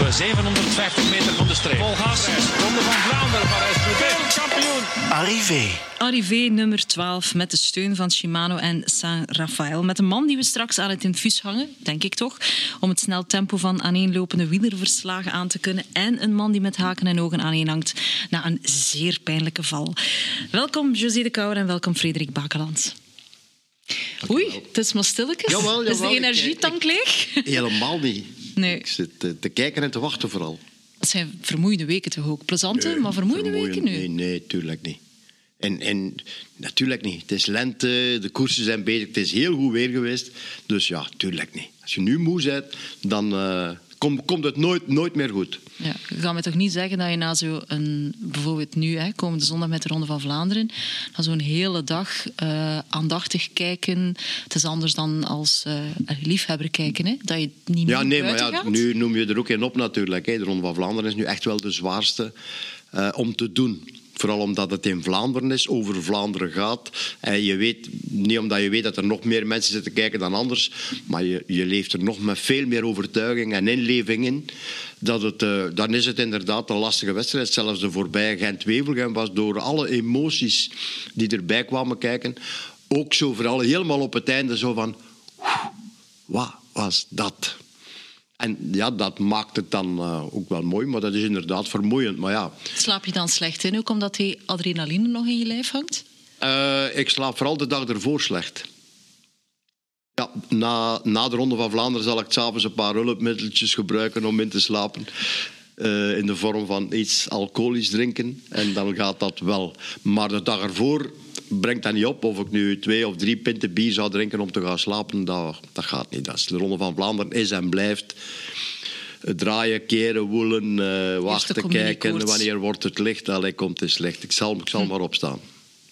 op 750 meter van de streep. Vol gas. Ronde van Vlaanderen, Parijs-Roubaix. Kampioen. Arrivé. Arrivé nummer 12 met de steun van Shimano en Saint-Raphaël. Met een man die we straks aan het infuus hangen, denk ik toch, om het snel tempo van aaneenlopende wielerverslagen aan te kunnen. En een man die met haken en ogen aaneenhangt na een zeer pijnlijke val. Welkom José de Kouwer en welkom Frederik Bakeland. Oei, het is maar stilletjes. Jawel, Is de energietank leeg? Helemaal niet. Nee. Ik zit eh, te kijken en te wachten vooral. Het zijn vermoeide weken toch ook? Plezante, maar vermoeide weken nu. Nee, nee, tuurlijk niet. En, en natuurlijk niet. Het is lente, de koersen zijn bezig, het is heel goed weer geweest. Dus ja, tuurlijk niet. Als je nu moe bent, dan eh, kom- komt het nooit, nooit meer goed. Ja, je gaat mij toch niet zeggen dat je na zo'n, bijvoorbeeld nu, hè, komende zondag met de Ronde van Vlaanderen, na zo'n hele dag eh, aandachtig kijken, het is anders dan als eh, liefhebber kijken, hè, dat je niet Ja, meer nee, maar ja, gaat? nu noem je er ook een op natuurlijk. Hè. De Ronde van Vlaanderen is nu echt wel de zwaarste eh, om te doen. Vooral omdat het in Vlaanderen is, over Vlaanderen gaat. En je weet, niet omdat je weet dat er nog meer mensen zitten kijken dan anders, maar je, je leeft er nog met veel meer overtuiging en inleving in. Dat het, eh, dan is het inderdaad een lastige wedstrijd. Zelfs de voorbije Gent-Wevelgem was door alle emoties die erbij kwamen kijken, ook zo vooral helemaal op het einde zo van... Wat was dat? En ja, dat maakt het dan eh, ook wel mooi, maar dat is inderdaad vermoeiend. Maar ja, Slaap je dan slecht in, ook omdat die adrenaline nog in je lijf hangt? eh, ik slaap vooral de dag ervoor slecht. Ja, na, na de Ronde van Vlaanderen zal ik s'avonds een paar hulpmiddeltjes gebruiken om in te slapen. Eh, in de vorm van iets alcoholisch drinken. En dan gaat dat wel. Maar de dag ervoor brengt dat niet op. Of ik nu twee of drie pinten bier zou drinken om te gaan slapen, dat, dat gaat niet. Dat is de Ronde van Vlaanderen is en blijft. Draaien, keren, woelen, eh, wachten, kijken. Wanneer wordt het licht? Allee, komt het slecht. Ik zal, ik zal maar opstaan.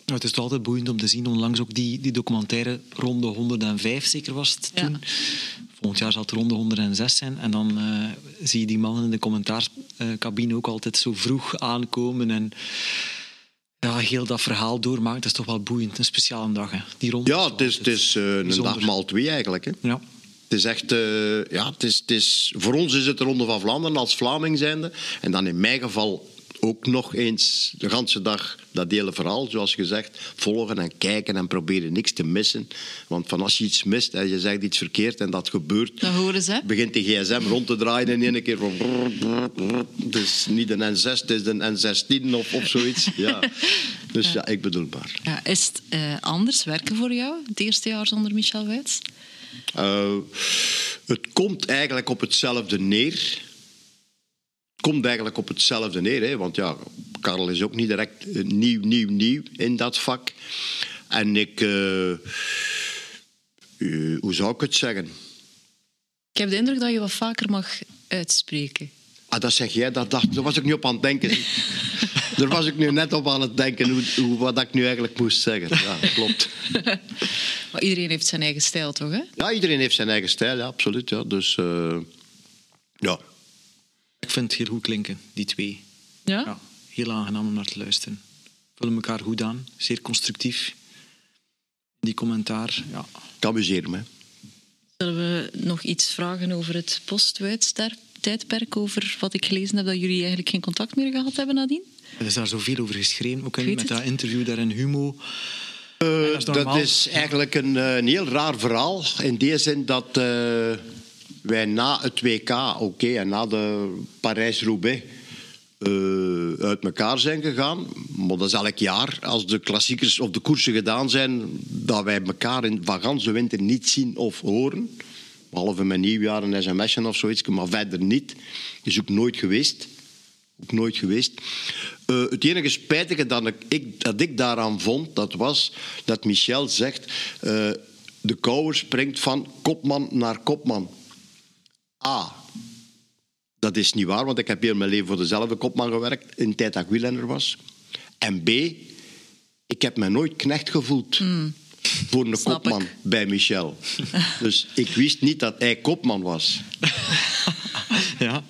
Nou, het is toch altijd boeiend om te zien. Onlangs ook die, die documentaire Ronde 105, zeker was het Ja. toen. Volgend jaar zal het Ronde 106 zijn. En dan eh, zie je die mannen in de commentaarscabine ook altijd zo vroeg aankomen. En ja, heel dat verhaal doormaken. Dat is toch wel boeiend. Een speciale dag, hè. Die ronde Ja, het is, het is eh, een dag maal twee eigenlijk. Hè. Ja. Het is echt, eh, ja, het is, het is, voor ons is het de Ronde van Vlaanderen als Vlaming zijnde. En dan in mijn geval ook nog eens de hele dag dat hele verhaal, zoals gezegd, volgen en kijken en proberen niks te missen. Want van als je iets mist en je zegt iets verkeerd en dat gebeurt, horen ze. begint die gsm rond te draaien in één keer van... Het is niet een N6, het is een N16 of, of zoiets. Ja. Dus ja, ik bedoel maar. Ja, is het eh, anders werken voor jou, het eerste jaar zonder Michel Wuits? Eh, het komt eigenlijk op hetzelfde neer. Komt eigenlijk op hetzelfde neer. Hè? Want ja, Karel is ook niet direct eh, nieuw, nieuw, nieuw in dat vak. En ik... eh, eh, hoe zou ik het zeggen? Ik heb de indruk dat je wat vaker mag uitspreken. Ah, dat zeg jij, dat, dacht, daar was ik nu op aan het denken. Daar was ik nu net op aan het denken, hoe, hoe, wat ik nu eigenlijk moest zeggen. Ja, klopt. Maar iedereen heeft zijn eigen stijl, toch? Hè? Ja, iedereen heeft zijn eigen stijl, ja, absoluut. Ja. Dus ja, Ik vind het heel goed klinken, die twee. Ja? Ja, heel aangenaam om naar te luisteren. Vullen elkaar goed aan. Zeer constructief. Die commentaar, ja. ik amuseer me. Zullen we nog iets vragen over het post-tijdperk? Over wat ik gelezen heb, dat jullie eigenlijk geen contact meer gehad hebben nadien? Er is daar zoveel over geschreven. Ook met het. dat interview daar in Humo. dat is Dat is eigenlijk een, eh, een heel raar verhaal. In die zin dat eh, wij na het WK, oké, en na de Parijs-Roubaix eh, uit elkaar zijn gegaan. Maar dat is elk jaar, als de klassiekers of de koersen gedaan zijn, dat wij elkaar in van gans de winter niet zien of horen. Behalve met nieuwjaar en sms'en of zoiets, maar verder niet. Is ook nooit geweest. Ook nooit geweest. Eh, het enige spijtige dat ik, ik daaraan vond, dat was dat Michel zegt... eh, de kouwer springt van kopman naar kopman. A. Dat is niet waar, want ik heb heel mijn leven voor dezelfde kopman gewerkt... in de tijd dat ik wielrenner was. En B. Ik heb me nooit knecht gevoeld... Voor een Snap kopman ik. bij Michel. Dus ik wist niet dat hij kopman was. Ja.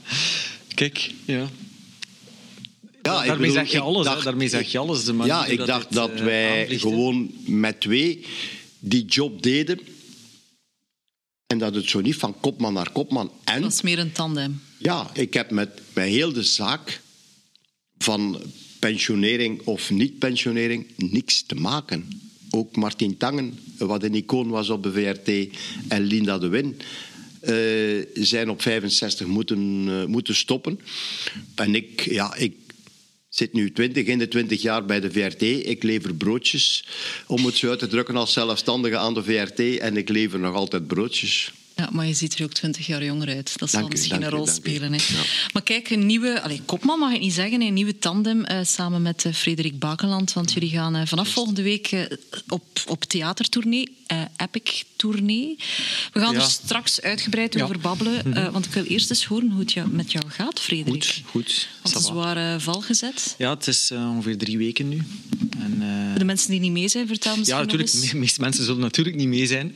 Kijk, ja. Ja, ik Daarmee bedoel, zeg je alles, dacht- Daarmee zeg je alles, de Ja, ik dat dacht dat eh, wij gewoon met twee die job deden. En dat het zo niet van kopman naar kopman. En Dat is meer een tandem. ja, ik heb met, met heel de zaak van pensionering of niet-pensionering niks te maken. Ook Martin Tangen, wat een icoon was op de VRT, en Linda de Win, eh, zijn op 65 moeten, eh, moeten stoppen. En ik, ja, ik zit nu 20, in de 20 jaar bij de VRT. Ik lever broodjes, om het zo uit te drukken, als zelfstandige aan de VRT. En ik lever nog altijd broodjes. Ja, maar je ziet er ook twintig jaar jonger uit. Dat zal Dank misschien een rol u. spelen. Hè. Ja. Maar kijk, een nieuwe... Allez, kopman mag ik niet zeggen. Een nieuwe tandem eh, samen met eh, Frederik Bakeland. Want jullie gaan eh, vanaf volgende week op, op theatertournee. eh, We gaan Ja. er straks uitgebreid Ja. over babbelen. eh, want ik wil eerst eens horen hoe het jou, met jou gaat, Frederik. Goed, goed. Want Ça het is va. waar eh, val gezet. Ja, het is eh, ongeveer drie weken nu. En, De mensen die niet mee zijn, vertel misschien ja, natuurlijk. De meeste mensen zullen natuurlijk niet mee zijn.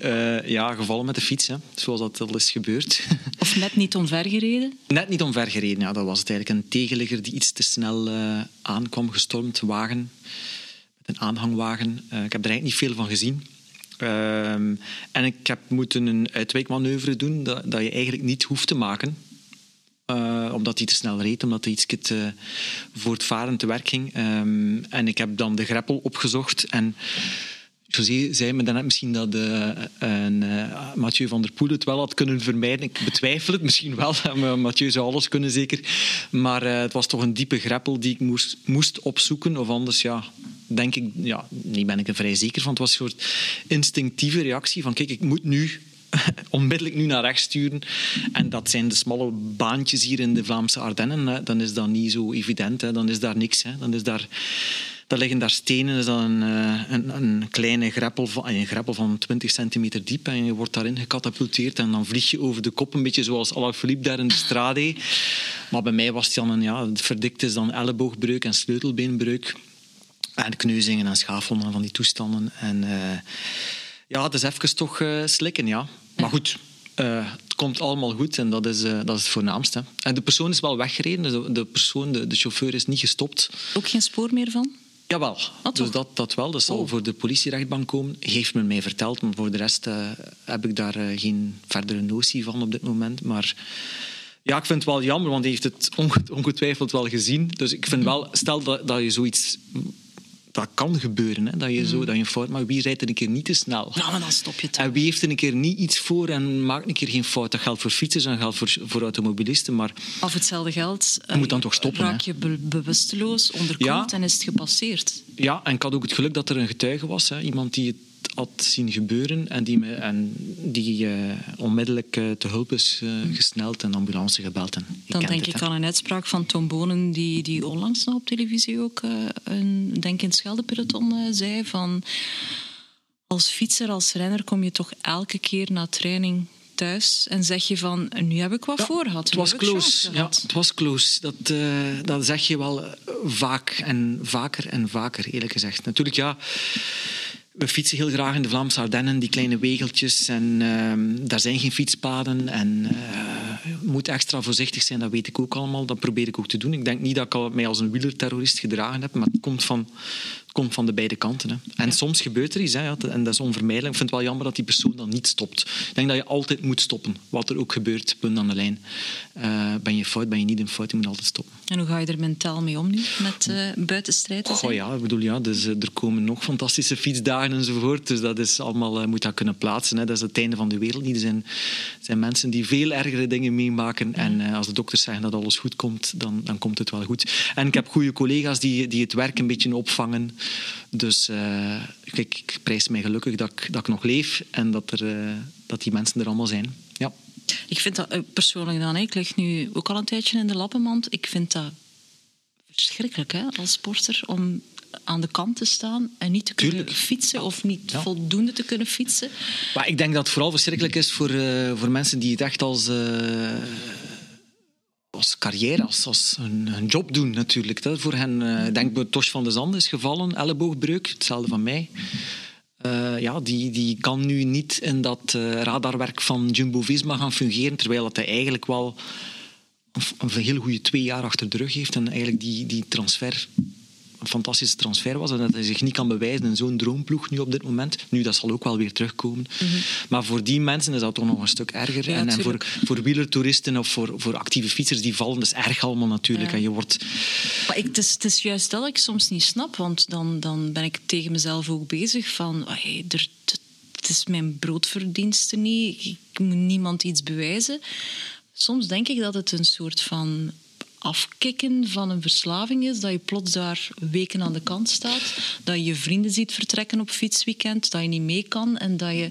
Ja, gevallen met de fiets, hè, zoals dat al is gebeurd. Of net niet omvergereden. Net niet omvergereden. Ja, dat was het eigenlijk een tegenligger die iets te snel aankwam gestormd. Wagen, met een aanhangwagen. Ik heb er eigenlijk niet veel van gezien. Ehm, en ik heb moeten een uitwijkmanoeuvre doen dat, dat je eigenlijk niet hoeft te maken. Eh, omdat hij te snel reed, omdat hij iets te voortvarend te werk ging. Ehm, en ik heb dan de greppel opgezocht. En José zei me daarnet misschien dat eh, een, eh, Mathieu van der Poel het wel had kunnen vermijden. Ik betwijfel het misschien wel. Mathieu zou alles kunnen, zeker. Maar eh, het was toch een diepe greppel die ik moest, moest opzoeken. Of anders, ja, denk ik... Ja, nee, ben ik er vrij zeker van. Het was een soort instinctieve reactie van... Kijk, ik moet nu onmiddellijk nu naar rechts sturen. En dat zijn de smalle baantjes hier in de Vlaamse Ardennen. Dan is dat niet zo evident. Hè. Dan is daar niks. Hè. Dan is daar... Dan liggen daar stenen, is dat een, eh, een, een kleine greppel van, een greppel van 20 centimeter diep en je wordt daarin gecatapulteerd en dan vlieg je over de kop, een beetje zoals Alaphilippe daar in de strade. Maar bij mij was het dan een, ja, verdikt is dan elleboogbreuk en sleutelbeenbreuk. En kneuzingen en schaafwonden van die toestanden. En eh, ja, het is even toch eh, slikken, ja. Maar goed, het komt allemaal goed en dat is, dat is het voornaamste. En de persoon is wel weggereden, dus de persoon, de, de chauffeur is niet gestopt. Ook geen spoor meer van? Jawel, toch? dus dat, dat wel. Dat zal Oh. voor de politierechtbank komen. Heeft men mij verteld, maar voor de rest eh, heb ik daar eh, geen verdere notie van op dit moment. Maar ja, ik vind het wel jammer, want hij heeft het onge- ongetwijfeld wel gezien. Dus ik vind wel, stel dat, dat je zoiets... Dat kan gebeuren, hè, dat, je zo, dat je fout maakt. Wie rijdt er een keer niet te snel? Nou, maar dan stop je toch. En wie heeft er een keer niet iets voor en maakt een keer geen fout? Dat geldt voor fietsers en geldt voor, voor automobilisten. Maar Of hetzelfde geld. Je moet dan toch stoppen, Raak je be- bewusteloos, onderkoeld Ja. en is het gepasseerd. Ja, en ik had ook het geluk dat er een getuige was. Hè. Iemand die het had zien gebeuren en die, me, en die eh, onmiddellijk eh, te hulp is eh, gesneld en ambulance gebeld. En Dan denk het, ik hè. aan een uitspraak van Tom Bonen, die, die onlangs nog op televisie ook een denk in het Scheldepeloton zei van als fietser, als renner kom je toch elke keer na training thuis en zeg je van nu heb ik wat Ja, voor gehad. Het was close. Ja, het was close. Dat, dat zeg je wel vaak en vaker en vaker, eerlijk gezegd. Natuurlijk, ja. We fietsen heel graag in de Vlaamse Ardennen, die kleine wegeltjes. En ehm, daar zijn geen fietspaden. En eh, je moet extra voorzichtig zijn, dat weet ik ook allemaal. Dat probeer ik ook te doen. Ik denk niet dat ik mij als een wielerterrorist gedragen heb, maar het komt van, het komt van de beide kanten. Hè. En soms gebeurt er iets, hè, en dat is onvermijdelijk. Ik vind het wel jammer dat die persoon dan niet stopt. Ik denk dat je altijd moet stoppen, wat er ook gebeurt, punt aan de lijn. Eh, ben je fout, ben je niet in fout, je moet altijd stoppen. En hoe ga je er mentaal mee om nu, met eh buitenstrijd? Goh, ja, ik bedoel, ja, dus, eh, er komen nog fantastische fietsdagen enzovoort. Dus dat is allemaal, eh, moet dat kunnen plaatsen. Hè. Dat is het einde van de wereld niet. Er zijn, zijn mensen die veel ergere dingen meemaken. En als de dokters zeggen dat alles goed komt, dan, dan komt het wel goed. En ik heb goede collega's die, die het werk een beetje opvangen. Dus kijk, ik prijs mij gelukkig dat ik, dat ik nog leef en dat, er, dat die mensen er allemaal zijn. Ik vind dat eh, persoonlijk dan, ik lig nu ook al een tijdje in de lappenmand. Ik vind dat verschrikkelijk hè, als sporter om aan de kant te staan en niet te kunnen Tuurlijk. fietsen of niet Ja. voldoende te kunnen fietsen. Maar ik denk dat het vooral verschrikkelijk is voor, eh, voor mensen die het echt als, eh, als carrière, als, als een, een job doen natuurlijk. Dat voor hen, ik denk dat Tosh van de Zand is gevallen, elleboogbreuk, hetzelfde van mij. Eh, ja, die, die kan nu niet in dat eh, radarwerk van Jumbo-Visma gaan fungeren, terwijl dat hij eigenlijk wel een, heel goede twee jaar achter de rug heeft en eigenlijk die, die transfer een fantastische transfer was en dat hij zich niet kan bewijzen in zo'n droomploeg nu op dit moment. Nu, dat zal ook wel weer terugkomen. Maar voor die mensen is dat toch nog een stuk erger. Mhm. Ja, en, en voor, voor wielertoeristen of voor, voor actieve fietsers, die vallen, dat is erg allemaal natuurlijk. Ja. En je wordt... Maar ik, het, is, het is juist dat ik soms niet snap, want dan, dan ben ik tegen mezelf ook bezig van... "Ai, er, het, het is mijn broodverdienste niet, ik moet niemand iets bewijzen. Soms denk ik dat het een soort van afkicken van een verslaving is, dat je plots daar weken aan de kant staat, dat je je vrienden ziet vertrekken op fietsweekend, dat je niet mee kan en dat je...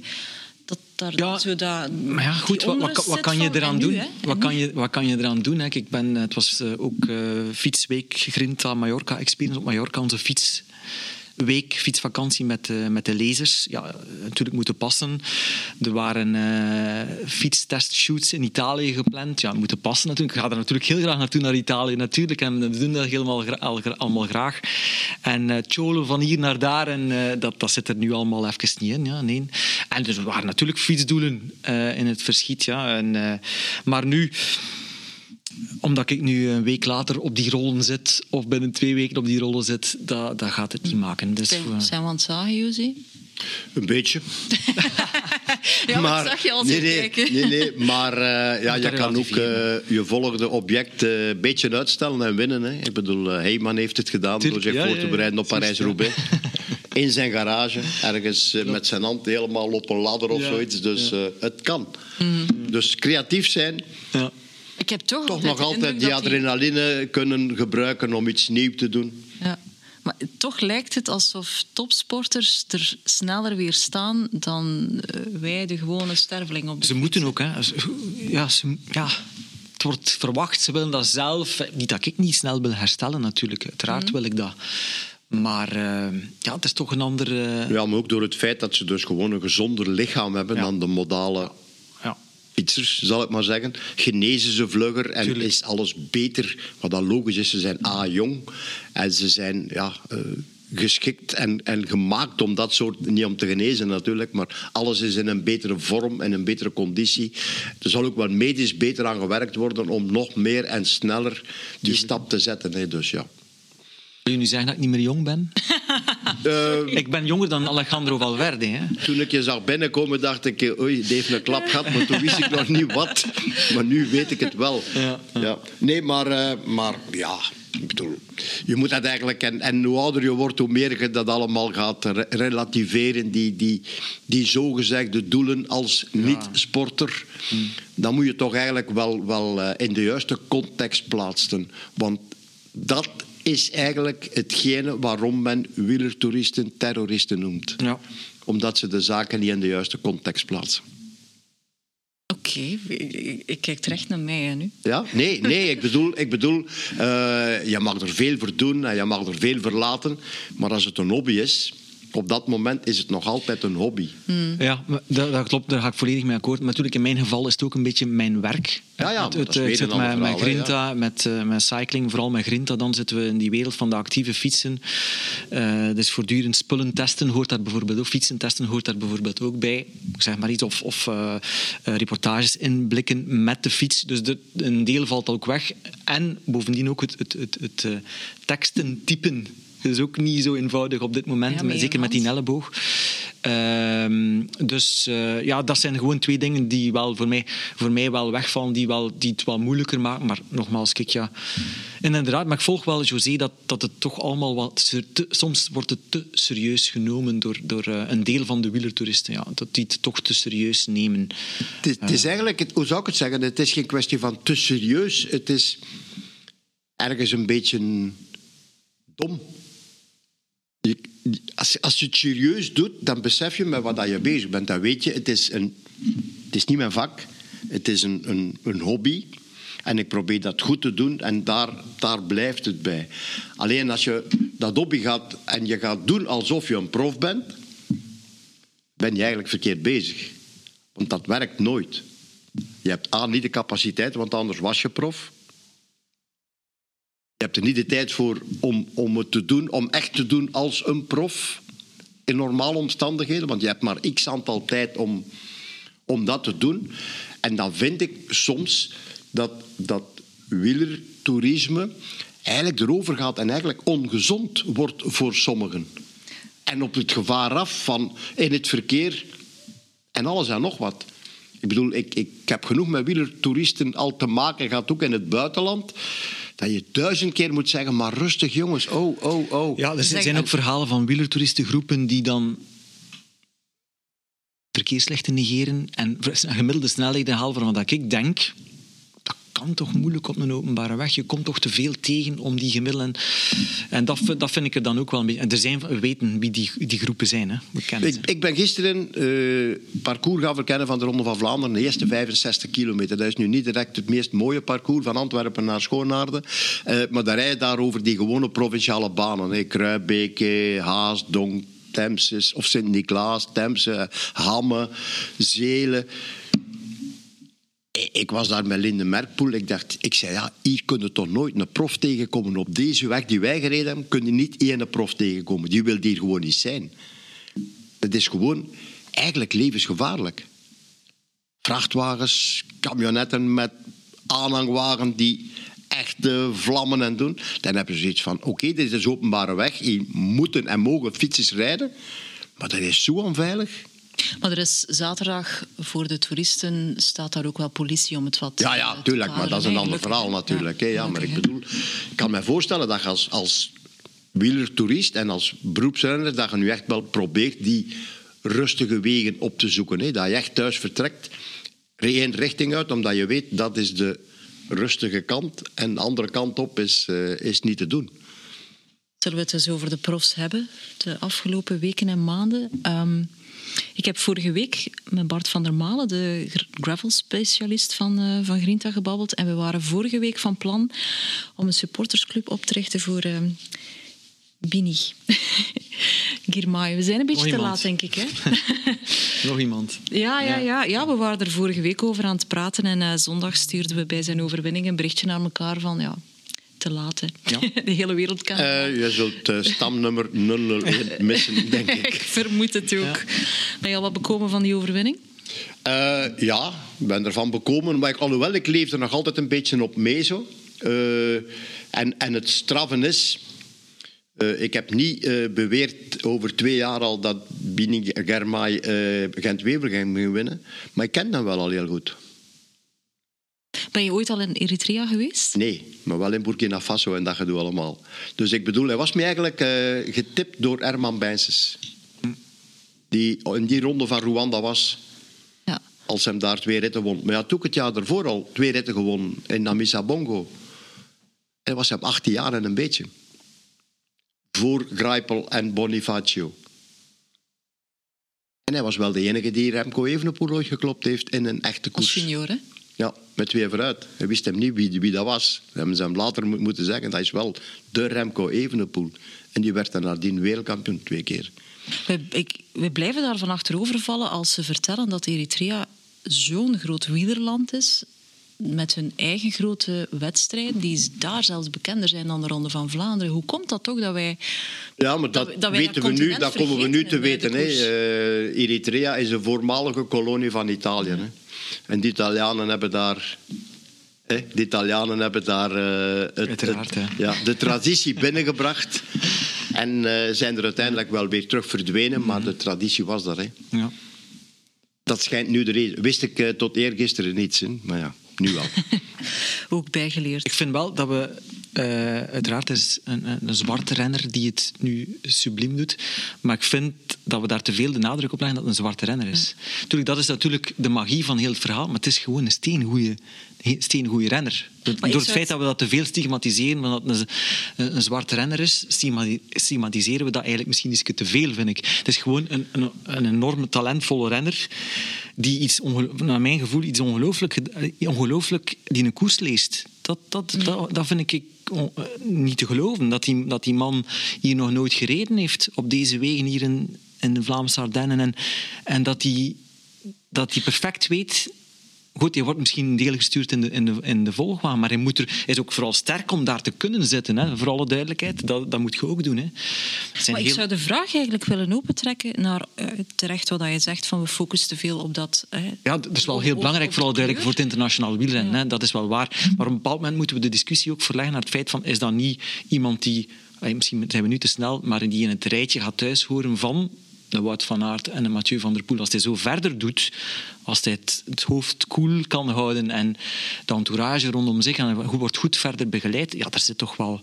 Dat daar Ja, zo dat, Maar ja, goed, wat, wat, wat kan je eraan nu, doen? Wat kan je, wat kan je eraan doen? hè? Ik ben, het was eh, ook eh, fietsweek Grinta Mallorca Experience op Mallorca, onze fietsweek, fietsvakantie met, met de lezers. Ja, natuurlijk moeten passen. Er waren eh fietstestshoots in Italië gepland. Ja, moeten passen natuurlijk. Ik ga er natuurlijk heel graag naartoe naar Italië natuurlijk. En we doen dat helemaal allemaal graag. En eh cholen van hier naar daar. En eh, dat, dat zit er nu allemaal even niet in. Ja, nee. En er waren natuurlijk fietsdoelen in het verschiet. Ja. En, maar nu omdat ik nu een week later op die rollen zit, of binnen twee weken op die rollen zit, dat, dat gaat het niet maken. Dus, Zijn, zijn we aan het zagen, Josie? Een beetje. Ja, maar ik zag je al nee, nee, kijken. nee, nee, maar eh, ja, je dat kan ook eh, je volgende object eh, een beetje uitstellen en winnen. Hè. Ik bedoel, Heyman heeft het gedaan Tuurlijk, door zich ja, voor te ja. bereiden op Parijs-Roubaix. In zijn garage, ergens met zijn hand helemaal op een ladder of Ja, zoiets. Dus eh, het kan. Mhm. Dus creatief zijn, ja. Ik heb toch, toch altijd nog altijd die adrenaline kunnen gebruiken om iets nieuws te doen. Ja. Maar toch lijkt het alsof topsporters er sneller weer staan dan eh, wij, de gewone sterveling op de Ze moeten ook, hè. Ja, ze- ja, het wordt verwacht, ze willen dat zelf. Niet dat ik niet snel wil herstellen, natuurlijk. Uiteraard wil ik dat. Maar eh, ja, het is toch een andere. Ja, maar ook door het feit dat ze dus gewoon een gezonder lichaam hebben Ja. dan de modale Ja. Fietsers, zal ik maar zeggen. Genezen ze vlugger en Tuurlijk. is alles beter. Wat dan logisch is, ze zijn A, jong. En ze zijn ja, eh, geschikt en, en gemaakt om dat soort... Niet om te genezen natuurlijk, maar alles is in een betere vorm en een betere conditie. Er zal ook wel medisch beter aan gewerkt worden om nog meer en sneller die stap te zetten. Hè. Dus ja. Wil je nu zeggen dat ik niet meer jong ben? Eh, ik ben jonger dan Alejandro Valverde. Hè. Toen ik je zag binnenkomen, dacht ik, eh, oei, die heeft een klap gehad, maar toen wist ik nog niet wat. Maar nu weet ik het wel. Ja, ja. Nee, maar, eh, maar ja, ik bedoel, je moet dat eigenlijk... En, en hoe ouder je wordt, hoe meer je dat allemaal gaat re- relativeren, die, die, die zogezegde doelen als niet-sporter. Dan moet je toch eigenlijk wel, wel eh, in de juiste context plaatsen. Want dat is eigenlijk hetgene waarom men wielertoeristen terroristen noemt Ja. omdat ze de zaken niet in de juiste context plaatsen. Oké, ik, ik kijk terecht naar mij hè, nu. Ja? Nee, nee ik bedoel, ik bedoel eh, je mag er veel voor doen en je mag er veel voor laten. Maar als het een hobby is, op dat moment is het nog altijd een hobby. Ja, maar dat, dat klopt, daar ga ik volledig mee akkoord. Maar natuurlijk, in mijn geval is het ook een beetje mijn werk. Ja, ja, Het- zit met, Grinta, met, eh, met cycling, vooral met Grinta. Dan zitten we in die wereld van de actieve fietsen. Eh, dus voortdurend spullen testen hoort daar bijvoorbeeld ook. Fietsen testen hoort daar bijvoorbeeld ook bij. Ik zeg maar iets. Of, of eh, eh, reportages inblikken met de fiets. Dus de, een deel valt ook weg. En bovendien ook het, het, het, het eh, teksten typen. Dat is ook niet zo eenvoudig op dit moment. Ja, zeker met die elleboog. Ehm, dus eh, ja, dat zijn gewoon twee dingen die wel voor mij, voor mij wel wegvallen, die, wel, die het wel moeilijker maken. Maar nogmaals, kijk, ja. En inderdaad, maar ik volg wel, José, dat, dat het toch allemaal wat... te- soms wordt het te serieus genomen door, door eh, een deel van de wielertoeristen. Ja, dat die het toch te serieus nemen. Het is, het is eigenlijk, het- hoe zou ik het zeggen? Het is geen kwestie van te serieus. Het is ergens een beetje dom. Als je het serieus doet, dan besef je met wat dat je bezig bent. Dan weet je, het is, een, het is niet mijn vak. Het is een, een, een hobby. En ik probeer dat goed te doen en daar, daar blijft het bij. Alleen als je dat hobby gaat en je gaat doen alsof je een prof bent, ben je eigenlijk verkeerd bezig. Want dat werkt nooit. Je hebt A, niet de capaciteit, want anders was je prof. Je hebt er niet de tijd voor om, om het te doen, om echt te doen als een prof. In normale omstandigheden, want je hebt maar x aantal tijd om, om dat te doen. En dan vind ik soms dat, dat wielertoerisme eigenlijk erover gaat en eigenlijk ongezond wordt voor sommigen. En op het gevaar af van in het verkeer en alles en nog wat. Ik bedoel, ik, ik heb genoeg met wielertoeristen al te maken gehad, ook in het buitenland. Dat je duizend keer moet zeggen, maar rustig jongens, oh, oh, oh. Ja, er zijn ook verhalen van wielertoeristengroepen die dan verkeerslichten negeren en een gemiddelde snelheid halen van wat ik denk. Kan toch moeilijk op een openbare weg. Je komt toch te veel tegen om die gemiddelen. En dat, vind- dat vind ik er dan ook wel een beetje. En er zijn, we weten wie die, die groepen zijn. Hè. We kennen ze. Ik, ik ben gisteren eh parcours gaan verkennen van de Ronde van Vlaanderen. De eerste 65 kilometer. Dat is nu niet direct het meest mooie parcours van Antwerpen naar Schoonaarden. Eh, maar daar rijden daar over die gewone provinciale banen. Hè. Kruibeke, Haas, Donk, Temses of Sint-Niklaas, Temse, Hamme, Zelen. Ik was daar met Linde Merkpoel. Ik dacht, ik zei, ja, hier kun je toch nooit een prof tegenkomen. Op deze weg die wij gereden hebben, kun je niet één prof tegenkomen. Die wil hier gewoon niet zijn. Het is gewoon eigenlijk levensgevaarlijk. Vrachtwagens, camionetten met aanhangwagen die echt eh, vlammen en doen. Dan hebben ze zoiets van, oké, dit is openbare weg. Hier moeten en mogen fietsers rijden. Maar dat is zo onveilig. Maar er is zaterdag voor de toeristen staat daar ook wel politie om het wat. Ja, ja, tuurlijk. Maar dat is een ander verhaal natuurlijk. hè. Ja, maar ik bedoel, ik kan me voorstellen dat je als, als wielertoerist en als beroepsrenner, dat je nu echt wel probeert die rustige wegen op te zoeken. Hè. Dat je echt thuis vertrekt, één richting uit, omdat je weet dat is de rustige kant en de andere kant op is, eh, is niet te doen. Zullen we het eens over de profs hebben, de afgelopen weken en maanden? Ehm, ik heb vorige week met Bart van der Malen, de gravel-specialist van, eh van Grinta, gebabbeld. En we waren vorige week van plan om een supportersclub op te richten voor ehm Bini. Girmay. We zijn een beetje Nog te iemand. laat, denk ik. Hè? Nog iemand. Ja, ja, Ja. ja. ja, we waren er vorige week over aan het praten. En eh, zondag stuurden we bij zijn overwinning een berichtje naar elkaar van... Ja, te laat, hè. Ja. De hele wereld kan... Eh, je zult eh, stamnummer 001 missen, denk ik ik. vermoed het ook. Ben je al wat bekomen van die overwinning? Eh, ja, ik ben ervan bekomen. Maar ik, alhoewel, ik leef er nog altijd een beetje op mee. Zo. En, en het straffen is... ik heb niet beweerd over twee jaar al dat Bini Germay eh Gent-Wever ging winnen. Maar ik ken hem wel al heel goed. Ben je ooit al in Eritrea geweest? Nee, maar wel in Burkina Faso en dat gedoe allemaal. Dus ik bedoel, hij was me eigenlijk eh, getipt door Herman Bijnses. Die in die ronde van Rwanda was Ja. als hem daar twee ritten won. Maar hij had ook het jaar daarvoor al twee ritten gewonnen in Namisa Bongo. En was hem 18 jaar en een beetje. Voor Grijpel en Bonifacio. En hij was wel de enige die Remco Evenepoel ooit geklopt heeft in een echte Als koers. junior, hè? Ja, met twee vooruit. Hij wist hem niet wie, wie dat was. We hebben ze hem later mo- moeten zeggen. Dat is wel de Remco Evenepoel. En die werd dan nadien wereldkampioen twee keer. We, ik, we blijven daarvan achterovervallen als ze vertellen dat Eritrea zo'n groot wielerland is met hun eigen grote wedstrijden, die daar zelfs bekender zijn dan de Ronde van Vlaanderen. Hoe komt dat toch dat wij... Ja, maar dat, Dat- weten dat we nu, dat komen we nu te weten. Hè. Eh, Eritrea is een voormalige kolonie van Italië. Hè. En de Italianen hebben daar... Hè, de Italianen hebben daar eh, het, Uiteraard, het- hè. ja, de traditie binnengebracht. En eh, zijn er uiteindelijk wel weer terug verdwenen. Maar de traditie was daar. Hè. Ja. Dat schijnt nu de reden. Wist ik tot eergisteren niet. Hè. Maar ja, nu wel. Ook bijgeleerd. Ik vind wel dat we... eh, uiteraard is een, een, een zwarte renner die het nu subliem doet. Maar ik vind dat we daar te veel de nadruk op leggen dat het een zwarte renner is. Tuurlijk, dat is natuurlijk de magie van heel het verhaal. Maar het is gewoon een steengoeie, steengoeie renner. Door het feit het- dat we dat te veel stigmatiseren, van dat het een, zwarte renner is, stigma- stigmatiseren we dat eigenlijk misschien iets te veel, vind ik. Het is gewoon een, een, een enorme talentvolle renner die iets, naar mijn gevoel, iets ongelooflijk, ged- ongelooflijk die een koers leest. Dat, dat, dat, dat vind ik eh, niet te geloven. Dat die, dat die man hier nog nooit gereden heeft op deze wegen hier in, in de Vlaamse Ardennen. En, en dat hij dat hij perfect weet goed, hij wordt misschien deelgestuurd in de, in de, in de volgwaan, maar hij, moet er, is ook vooral sterk om daar te kunnen zitten. Hè. Voor alle duidelijkheid, dat, dat moet je ook doen. Hè. Maar ik heel... zou de vraag eigenlijk willen opentrekken naar uh, terecht wat je zegt, van we focussen te veel op dat... Ja, dat is wel heel belangrijk, vooral duidelijk voor het internationaal wielrennen. Ja. Dat is wel waar. Maar op een bepaald moment moeten we de discussie ook verleggen naar het feit van, is dat niet iemand die, misschien zijn we nu te snel, maar die in het rijtje gaat thuis horen van de Wout van Aert en de Mathieu van der Poel. Als hij zo verder doet, als hij het, het hoofd koel cool kan houden en de entourage rondom zich en wordt goed verder begeleid, ja, er zit toch wel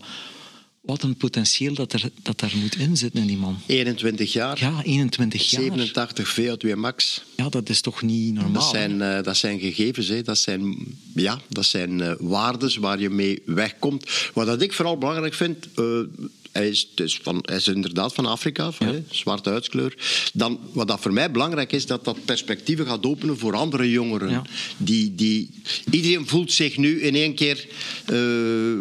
wat een potentieel dat er, dat er moet inzitten in die man. 21 jaar. Ja, 21 jaar. 87 VO2 max. Ja, dat is toch niet normaal. Dat zijn, uh, dat zijn gegevens, hè. Dat, zijn, ja, dat zijn uh, waardes waar je mee wegkomt. Wat dat ik vooral belangrijk vind... Uh, hij is, dus van, hij is inderdaad van Afrika, van, ja. zwarte huidskleur. Dan, wat dat voor mij belangrijk is, dat dat perspectieven gaat openen voor andere jongeren. Ja. Die, die, iedereen voelt zich nu in één keer... Uh,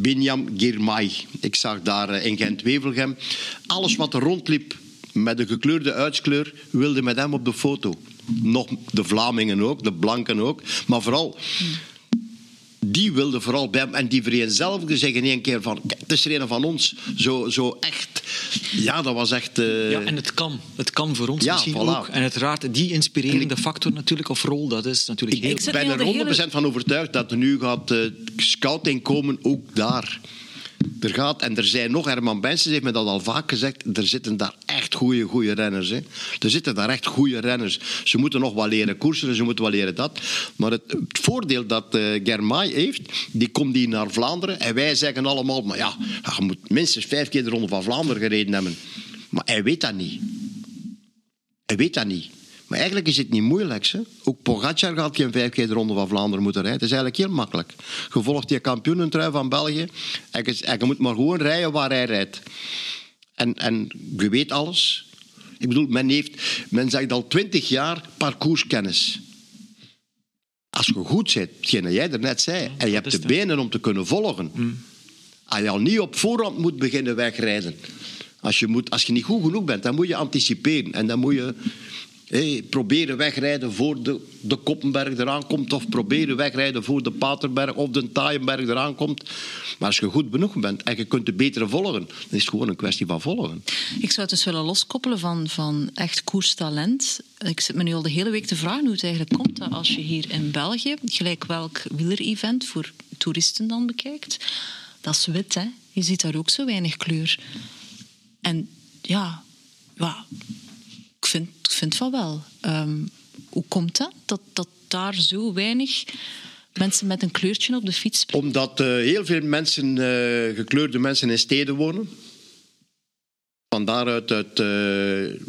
Binyam Girmay. Ik zag daar in Gent-Wevelgem. Alles wat er rondliep met een gekleurde uitskleur, wilde met hem op de foto. Nog de Vlamingen ook, de Blanken ook. Maar vooral die wilde vooral bij hem. En die vereenzelvigde zich in één keer van... Kijk, het is er een van ons. Zo, zo echt... Ja, dat was echt... Uh... Ja, en het kan. Het kan voor ons ja, misschien voilà. ook. En uiteraard, die inspirerende factor natuurlijk, of rol, dat is natuurlijk ik, heel... Ik ben er 100% hele... van overtuigd dat er nu gaat uh, scouting komen, ook daar. Er gaat, en er zijn nog, Herman Benson heeft me dat al vaak gezegd, er zitten daar echt goede, goede renners. Hè. Er zitten daar echt goede renners. Ze moeten nog wel leren koersen, ze moeten wel leren dat. Maar het, voordeel dat uh, Germay heeft, die komt hier naar Vlaanderen en wij zeggen allemaal, maar ja, je moet minstens vijf keer de Ronde van Vlaanderen gereden hebben. Maar hij weet dat niet. Hij weet dat niet. Maar eigenlijk is het niet moeilijk. Hè? Ook Pogacar gaat geen vijf keer de Ronde van Vlaanderen moeten rijden. Het is eigenlijk heel makkelijk. Je volgt die kampioenentrui van België en je, en je moet maar gewoon rijden waar hij rijdt. En, en je weet alles. Ik bedoel, men, heeft, men zegt al twintig jaar parcourskennis. Als je goed bent, hetgeen jij net zei, en je hebt de benen om te kunnen volgen. Mm. Als je al niet op voorhand moet beginnen wegrijden. Als je, moet, als je niet goed genoeg bent, dan moet je anticiperen. En dan moet je Hey, proberen wegrijden voor de, de Koppenberg eraan komt, of proberen wegrijden voor de Paterberg of de Taaienberg eraan komt. Maar als je goed genoeg bent en je kunt de betere volgen, dan is het gewoon een kwestie van volgen. Ik zou het dus willen loskoppelen van, van echt koerstalent. Ik zit me nu al de hele week te vragen hoe het eigenlijk komt dat als je hier in België, gelijk welk wieler-event voor toeristen dan bekijkt, dat is wit, hè? Je ziet daar ook zo weinig kleur. En ja, ja ik vind, vind van wel. Um, hoe komt dat? dat? Dat daar zo weinig mensen met een kleurtje op de fiets Omdat uh, heel veel mensen, uh, gekleurde mensen in steden wonen. Van daaruit uit uh,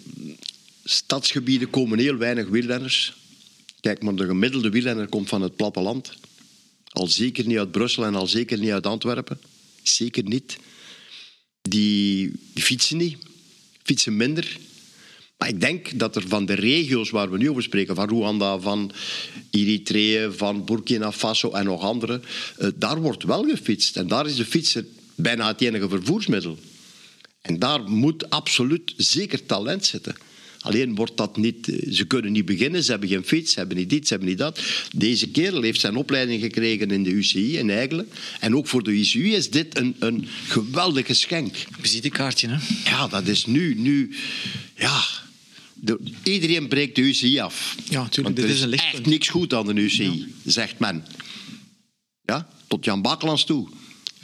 stadsgebieden komen heel weinig wielrenners. Kijk, maar de gemiddelde wielrenner komt van het platteland. Al zeker niet uit Brussel en al zeker niet uit Antwerpen. Zeker niet. Die, die fietsen niet. Fietsen minder. Maar ik denk dat er van de regio's waar we nu over spreken, van Rwanda, van Eritrea, van Burkina Faso en nog andere, uh, daar wordt wel gefietst. En daar is de fiets bijna het enige vervoersmiddel. En daar moet absoluut zeker talent zitten. Alleen wordt dat niet, ze kunnen niet beginnen, ze hebben geen fiets, ze hebben niet dit, ze hebben niet dat. Deze kerel heeft zijn opleiding gekregen in de UCI in Eigelen. En ook voor de UCI is dit een, een geweldig geschenk. Visitekaartje, hè? Ja, dat is nu, nu ja, iedereen breekt de UCI af. Ja, natuurlijk. dit is een lichtpunt. echt niks goed aan de UCI, ja. zegt men. Ja, tot Jan Bakkelands toe.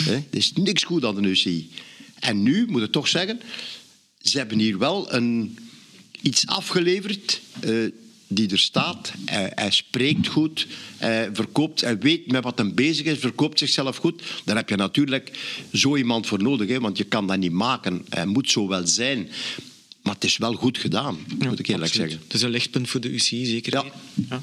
Er is niks goed aan de UCI. En nu, moet ik toch zeggen, ze hebben hier wel een, iets afgeleverd uh, die er staat. Hij, hij, spreekt goed, hij verkoopt, hij weet met wat hij bezig is, verkoopt zichzelf goed. Daar heb je natuurlijk zo iemand voor nodig, hè, want je kan dat niet maken. Hij moet zo wel zijn. Maar het is wel goed gedaan, ja, moet ik eerlijk absoluut. zeggen. Het is een lichtpunt voor de UCI, zeker. Ja. ja.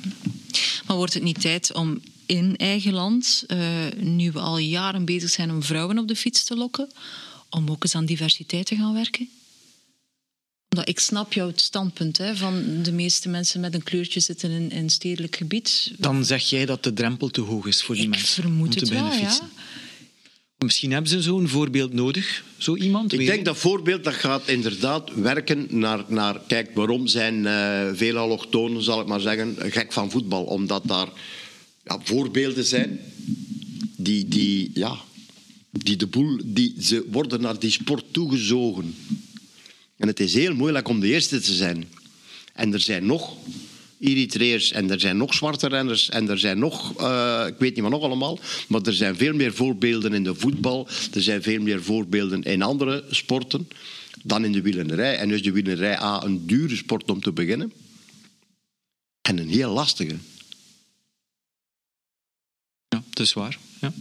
Maar wordt het niet tijd om in eigen land, uh, nu we al jaren bezig zijn om vrouwen op de fiets te lokken, om ook eens aan diversiteit te gaan werken? Omdat ik snap jouw standpunt hè, van de meeste mensen met een kleurtje zitten in, in stedelijk gebied. Dan zeg jij dat de drempel te hoog is voor die ik mensen vermoed om te het wel, fietsen. Ja. Misschien hebben ze zo'n voorbeeld nodig, zo iemand. Ik denk dat voorbeeld dat gaat inderdaad werken naar, naar kijk, waarom zijn eh veel allochtonen, zal ik maar zeggen, gek van voetbal? Omdat daar ja, voorbeelden zijn die, die, ja, die de boel, die, ze worden naar die sport toegezogen. En het is heel moeilijk om de eerste te zijn. En er zijn nog Eritreërs en er zijn nog zwarte renners en er zijn nog, eh, ik weet niet wat nog allemaal, maar er zijn veel meer voorbeelden in de voetbal, er zijn veel meer voorbeelden in andere sporten dan in de wielrennerij. En dus de wielrennerij A, een dure sport om te beginnen en een heel lastige. Ja, dat is waar. Ja.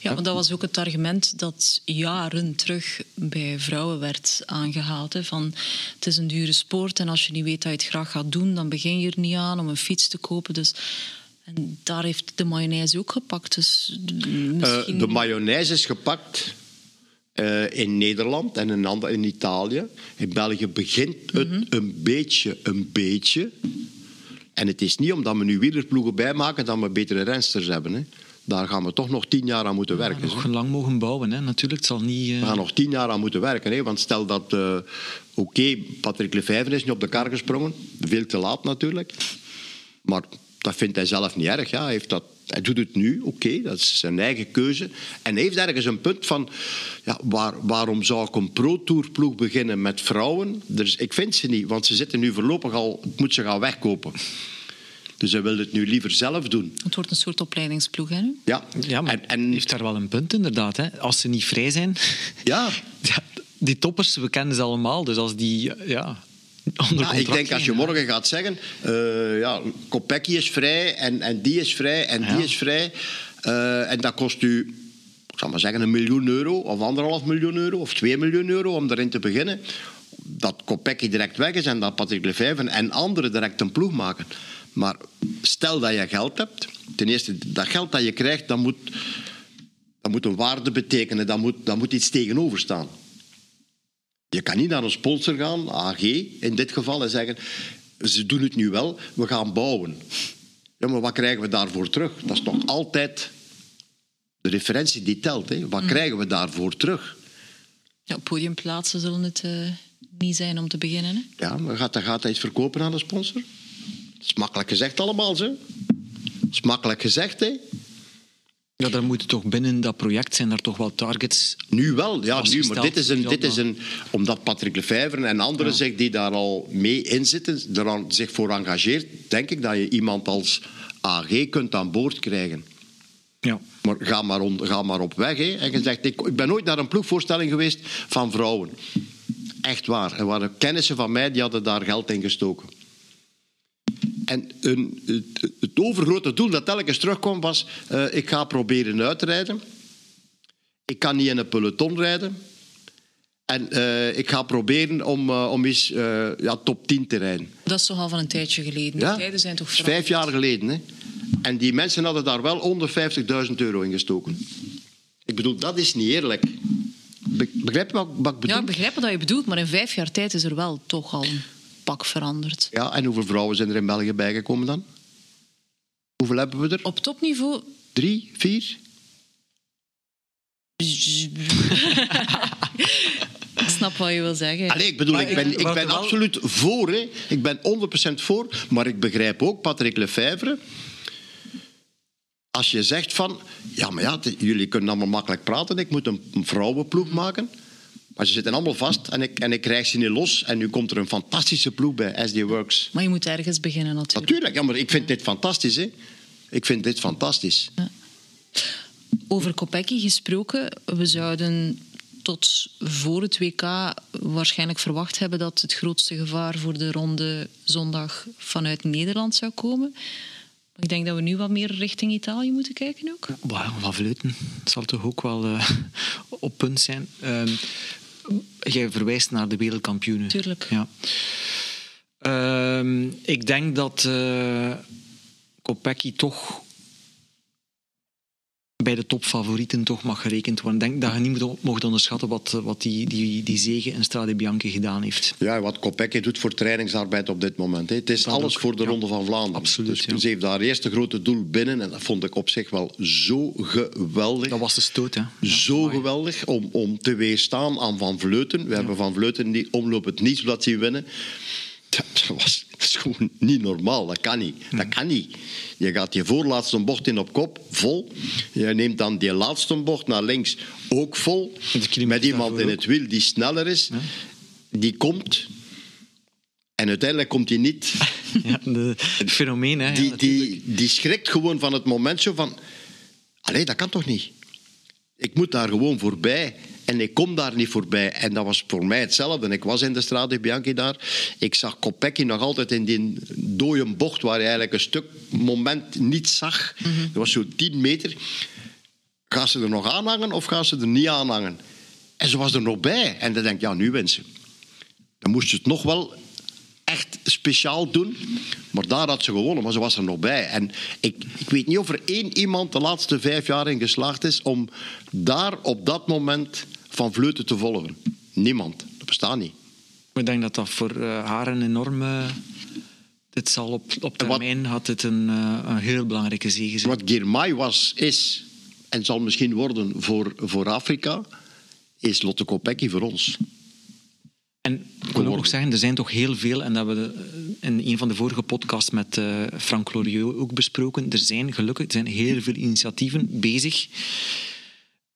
Ja, want dat was ook het argument dat jaren terug bij vrouwen werd aangehaald. Hè, van het is een dure sport en als je niet weet dat je het graag gaat doen, dan begin je er niet aan om een fiets te kopen. Dus, en daar heeft de mayonaise ook gepakt. Dus Eh, misschien... de mayonaise is gepakt eh, in Nederland en in, ander- in Italië. In België begint het een beetje, een beetje. En het is niet omdat we nu wielerploegen bijmaken dat we betere rensters hebben. Hè. Daar gaan we toch nog tien jaar aan moeten werken. Nog lang mogen bouwen, hè. natuurlijk. Het zal niet... eh, We gaan nog tien jaar aan moeten werken. Hè? Want stel dat... eh, Oké, Patrick Lefevre is niet op de kar gesprongen. Veel te laat natuurlijk. Maar dat vindt hij zelf niet erg. Ja. Hij, heeft dat, hij doet het nu, oké. dat is zijn eigen keuze. En hij heeft ergens een punt van... Ja, waar, waarom zou ik een pro-tourploeg beginnen met vrouwen? Dus ik vind ze niet, want ze zitten nu voorlopig al... Ik moet ze gaan wegkopen. Dus hij wil het nu liever zelf doen. Het wordt een soort opleidingsploeg, hè? nu? Ja, Ja, maar en, en, heeft daar wel een punt inderdaad. Hè. Als ze niet vrij zijn... ja, Ja, die toppers, we kennen ze allemaal. Dus als die ja, ik denk als je morgen gaat zeggen, eh ja, Kopecky is vrij en, en die is vrij en Ja. die is vrij. eh, en dat kost u, ik zal maar zeggen, een miljoen euro of anderhalf miljoen euro of twee miljoen euro om erin te beginnen. Dat Kopecky direct weg is en dat Patrick Lefevre en anderen direct een ploeg maken. Maar stel dat je geld hebt, ten eerste, dat geld dat je krijgt, dat moet, dat moet een waarde betekenen, dat moet, dat moet iets tegenover staan. Je kan niet naar een sponsor gaan, AG in dit geval, en zeggen: ze doen het nu wel, we gaan bouwen. Ja, maar wat krijgen we daarvoor terug? Dat is toch altijd de referentie die telt. Hè? Wat krijgen we daarvoor terug? Ja, podiumplaatsen zullen het eh, niet zijn om te beginnen. Hè? Ja, maar gaat, gaat hij iets verkopen aan de sponsor? Is makkelijk gezegd allemaal, zo. Dat is makkelijk gezegd, hè? Ja, dan moeten toch binnen dat project zijn er toch wel targets. Nu wel, ja, nu, maar dit is, een, dit is een... Omdat Patrick Lefevre en anderen zich die daar al mee in zitten, er aan- zich voor engageert, denk ik dat je iemand als AG kunt aan boord krijgen. Ja. Maar ga maar, on- ga maar op weg. Hè. En je zegt, ik, ik ben nooit naar een ploegvoorstelling geweest van vrouwen. Echt waar. Er waren kennissen van mij die hadden daar geld in gestoken. En een, het, het overgrote doel dat telkens terugkwam was... eh, ik ga proberen uitrijden. Ik kan niet in een peloton rijden. En eh, ik ga proberen om, eh, om eens ja, top 10 te rijden. Dat is toch al van een tijdje geleden. Ja, De tijden zijn toch is vijf jaar geleden. Hè? En die mensen hadden daar wel onder 50.000 euro in gestoken. Ik bedoel, dat is niet eerlijk. Be- Begrijp je wat, wat ik bedoel? Ja, ik begrijp wat je bedoelt, maar in vijf jaar tijd is er wel toch al pak veranderd. Ja, en hoeveel vrouwen zijn er in België bijgekomen dan? Hoeveel hebben we er? Op topniveau Drie, vier? Ik snap wat je wil zeggen. Allee, ik bedoel, Maar ik ben, ik ben wel- absoluut voor. Hè. Ik ben 100% voor. Maar ik begrijp ook, Patrick Lefevre... Als je zegt van... Ja, maar ja, jullie kunnen allemaal makkelijk praten. Ik moet een vrouwenploeg maken. Maar ze zitten allemaal vast en ik, en ik krijg ze niet los. En nu komt er een fantastische ploeg bij, SD Works. Maar je moet ergens beginnen natuurlijk. Natuurlijk, ja, maar ik vind dit fantastisch. Hè. Ik vind dit fantastisch. Over Kopecky gesproken, we zouden tot voor het WK waarschijnlijk verwacht hebben dat het grootste gevaar voor de ronde zondag vanuit Nederland zou komen. Maar ik denk dat we nu wat meer richting Italië moeten kijken ook. Wauw, Van Vleuten zal toch ook wel eh, op punt zijn. Ehm, jij verwijst naar de wereldkampioenen. Tuurlijk. Ja. Ehm, ik denk dat Kopecky toch bij de topfavorieten toch mag gerekend worden. Ik denk dat je niet moet- mocht onderschatten wat, wat die, die, die zege in Strade Bianchi gedaan heeft. Ja, wat Kopecky doet voor trainingsarbeid op dit moment. Hè. Het is Dat alles ook, voor de ja. Ronde van Vlaanderen. Absoluut, dus ja. ze heeft haar eerste grote doel binnen. En dat vond ik op zich wel zo geweldig. Dat was de stoot, hè. Ja, zo mooi. geweldig om, om te weerstaan aan Van Vleuten. We hebben Van Vleuten niet omloop het niets dat zien winnen. Dat was, gewoon niet normaal. Dat kan niet. Dat kan niet. Je gaat je voorlaatste bocht in op kop, vol. Je neemt dan die laatste bocht naar links, ook vol. Met iemand in het wiel die sneller is. Die komt. En uiteindelijk komt hij niet. Ja, de, het fenomeen, hè. Die, die, die schrikt gewoon van het moment zo van... Allee, dat kan toch niet? Ik moet daar gewoon voorbij. En ik kom daar niet voorbij. En dat was voor mij hetzelfde. Ik was in de Strade Bianchi daar. Ik zag Kopecky nog altijd in die dode bocht... waar je eigenlijk een stuk moment niet zag. Dat was zo 10 meter. Gaan ze er nog aanhangen of gaan ze er niet aanhangen? En ze was er nog bij. En dan denk ik, ja, nu wint ze. Dan moest ze het nog wel echt speciaal doen. Maar daar had ze gewonnen, maar ze was er nog bij. En ik, ik weet niet of er één iemand de laatste vijf jaar in geslaagd is om daar op dat moment van Vleuten te volgen. Niemand. Dat bestaat niet. Ik denk dat dat voor eh, haar een enorme... Dit zal op, op wat- termijn had het een, eh, een heel belangrijke zege zijn. Wat Girmay was, is en zal misschien worden voor, voor Afrika, is Lotte Kopecky voor ons. En ik wil ook zeggen, er zijn toch heel veel, en dat hebben we eh, in een van de vorige podcasts met eh, Frank Loriot ook besproken. Er zijn gelukkig er zijn heel veel initiatieven bezig.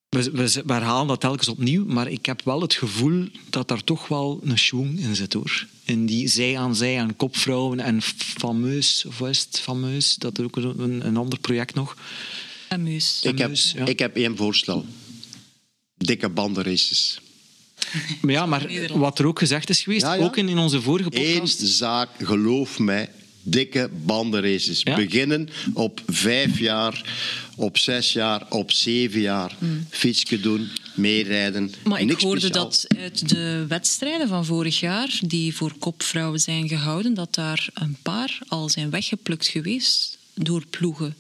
We, we, we herhalen dat telkens opnieuw, maar ik heb wel het gevoel dat daar toch wel een schwung in zit hoor. In die zij aan zij aan kopvrouwen en fameus, of het, fameus, dat is ook een, een ander project nog. Amuus. Ik heb, Fameus, ja. ik heb één voorstel. Dikke bandenraces. Maar ja, maar wat er ook gezegd is geweest, Ja, ja. ook in, in onze vorige Eén podcast. zaak, geloof mij, dikke bandenraces. Ja? Beginnen op vijf jaar, op zes jaar, op zeven jaar. Fietsje doen, meerijden. Maar ik hoorde speciaal. dat uit de wedstrijden van vorig jaar, die voor kopvrouwen zijn gehouden, dat daar een paar al zijn weggeplukt geweest door ploegen.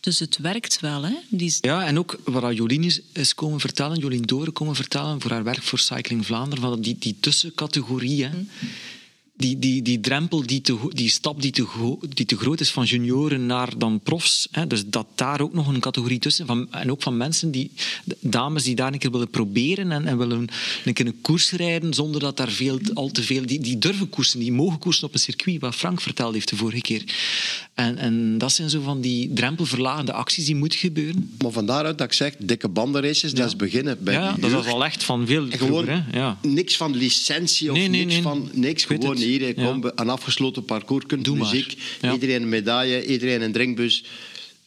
Dus het werkt wel, hè? Die, Ja, en ook wat Jolien is, is komen vertellen, Jolien Doren komen vertellen voor haar werk voor Cycling Vlaanderen, van die, die tussencategorie, hè, die, die, die drempel, die, te, die stap die te, die te groot is van junioren naar dan profs. Hè, dus dat daar ook nog een categorie tussen. Van, en ook van mensen, die, dames die daar een keer willen proberen en, en willen een keer een koers rijden zonder dat daar veel, al te veel... Die, die durven koersen, die mogen koersen op een circuit, wat Frank vertelde heeft de vorige keer. En, en dat zijn zo van die drempelverlagende acties die moeten gebeuren. Maar van daaruit dat ik zeg, dikke bandenraces, dat is beginnen bij ja, dat is al echt van veel En gewoon vroeger, hè. Ja. niks van licentie of Nee, nee, niks nee. van niks. Gewoon. Hier, Ja. kom, een afgesloten parcours, kunt Doe muziek, Ja. iedereen een medaille, iedereen een drinkbus.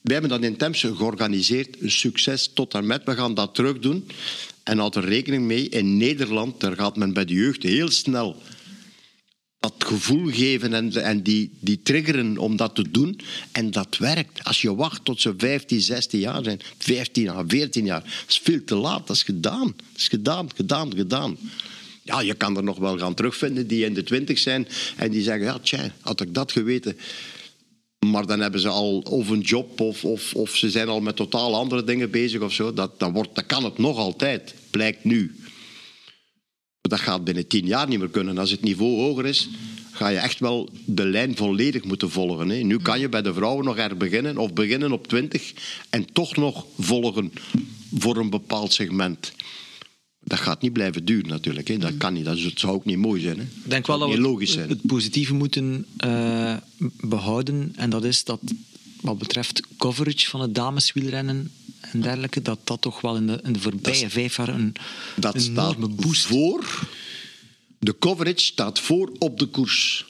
Wij hebben dat in Temse georganiseerd. Een succes tot en met. We gaan dat terug doen. En houd er rekening mee, in Nederland, daar gaat men bij de jeugd heel snel dat gevoel geven en, en die, die triggeren om dat te doen. En dat werkt. Als je wacht tot ze 15, 16 jaar zijn, 15 jaar, 14 jaar, dat is veel te laat. Dat is gedaan. Dat is gedaan, gedaan, gedaan. Ja, je kan er nog wel gaan terugvinden die in de 20 zijn en die zeggen: Ja, tja, had ik dat geweten. Maar dan hebben ze al of een job of, of, of ze zijn al met totaal andere dingen bezig of zo. Dat, dan, wordt, dan kan het nog altijd, blijkt nu. Dat gaat binnen tien jaar niet meer kunnen. Als het niveau hoger is, ga je echt wel de lijn volledig moeten volgen. Hè. Nu kan je bij de vrouwen nog er beginnen, of beginnen op 20 en toch nog volgen voor een bepaald segment. Dat gaat niet blijven duren natuurlijk. Hè. Dat kan niet. Dat, is- dat zou ook niet mooi zijn. Hè. Ik denk wel dat niet we logisch zijn. het positieve moeten eh, behouden. En dat is dat wat betreft coverage van het dameswielrennen en dergelijke, dat dat toch wel in de, in de voorbije vijf jaar een, Dat een staat enorme boost voor. De coverage staat voor op de koers.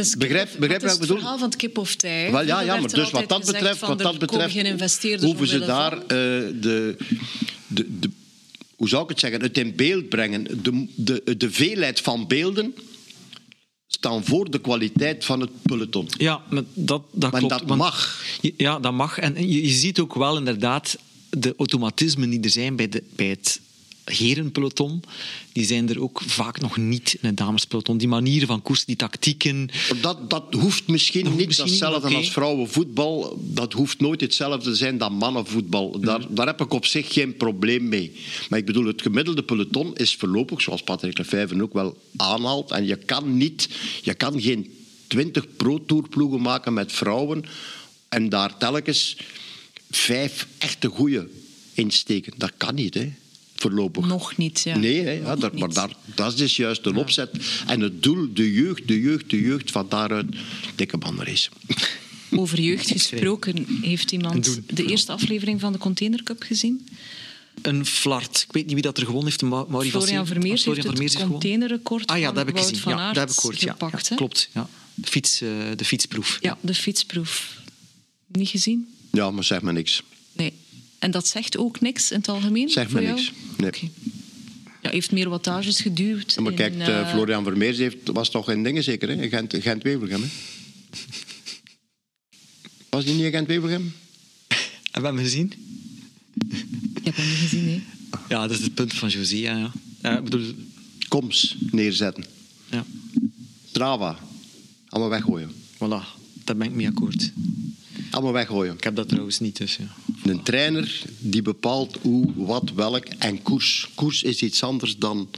Dus Begrijp- wat ik is bedoel? het verhaal van het kip of tij. Wel, ja, ja, maar dus wat dat betreft, wat dat betreft hoeven ze daar eh, de, de, de, hoe zou ik het zeggen, het in beeld brengen. De, de, de veelheid van beelden staan voor de kwaliteit van het peloton. Ja, maar dat, dat Maar klopt. dat want- mag. Ja, dat mag. En je, je ziet ook wel inderdaad de automatismen die er zijn bij, de, bij het herenpeloton, die zijn er ook vaak nog niet in het damespeloton. Die manieren van koers, die tactieken. Dat, dat hoeft misschien hoeft niet hetzelfde als vrouwenvoetbal. Dat hoeft nooit hetzelfde te zijn dan mannenvoetbal. Daar, Mhm. daar heb ik op zich geen probleem mee. Maar ik bedoel, het gemiddelde peloton is voorlopig, zoals Patrick Lefevre ook wel aanhaalt. En je kan, niet, je kan geen 20 pro-tourploegen maken met vrouwen en daar telkens vijf echte goeie insteken. Dat kan niet, hè? Voorlopig. Nog niet, ja. Nee, hè, ja, maar daar, dat is dus juist de opzet. En het doel, de jeugd, de jeugd, de jeugd, van daaruit dikke bandenrace. Over jeugd gesproken, heeft iemand de eerste aflevering van de Container Cup gezien? Een flart. Ik weet niet wie dat er gewonnen heeft. Ma- Mauri van Florian. Vermeers heeft het Vermeers containerrecord Ah ja, van dat heb ik Wout gezien. van Ja, dat heb ik gehoord. Ja, gepakt. ja, klopt. Ja. De, fiets, eh, de fietsproef. Ja, de fietsproef. Niet gezien? Ja, maar zeg maar niks. Nee. En dat zegt ook niks in het algemeen? Zeg voor maar jou? niks. Nee. Ja, heeft meer wattages geduwd. Maar in, kijk, eh, eh, Florian Vermeers heeft, was toch in dingen zeker, hè? In Gent, Gent-Wevelgem, hè? Was die niet in Gent-Wevelgem? Hebben we hem gezien? Ik heb hem niet gezien, nee. Ja, dat is het punt van José. Ja, ja. Ja, ik bedoel, Koms neerzetten. ja. Strava. Allemaal weggooien. Voilà, daar ben ik mee akkoord. Allemaal weggooien. Ik heb dat trouwens niet, dus ja. Een trainer die bepaalt hoe, wat, welk en koers. Koers is iets anders dan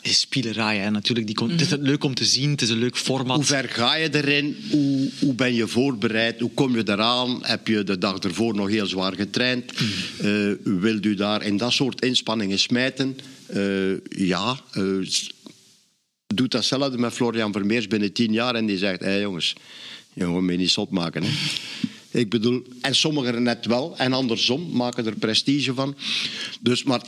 Het is spielerij, hè. natuurlijk. Die kon- Het is leuk om te zien, het is een leuk format. hoe ver ga je erin, hoe, hoe ben je voorbereid, hoe kom je eraan, heb je de dag ervoor nog heel zwaar getraind, Eh wilt u daar in dat soort inspanningen smijten? Eh, ja, eh, s- doet datzelfde met Florian Vermeers binnen tien jaar en die zegt, hé jongens, jongen, me niet zot maken. Hè. Ik bedoel, en sommigen net wel, en andersom maken er prestige van. Dus, maar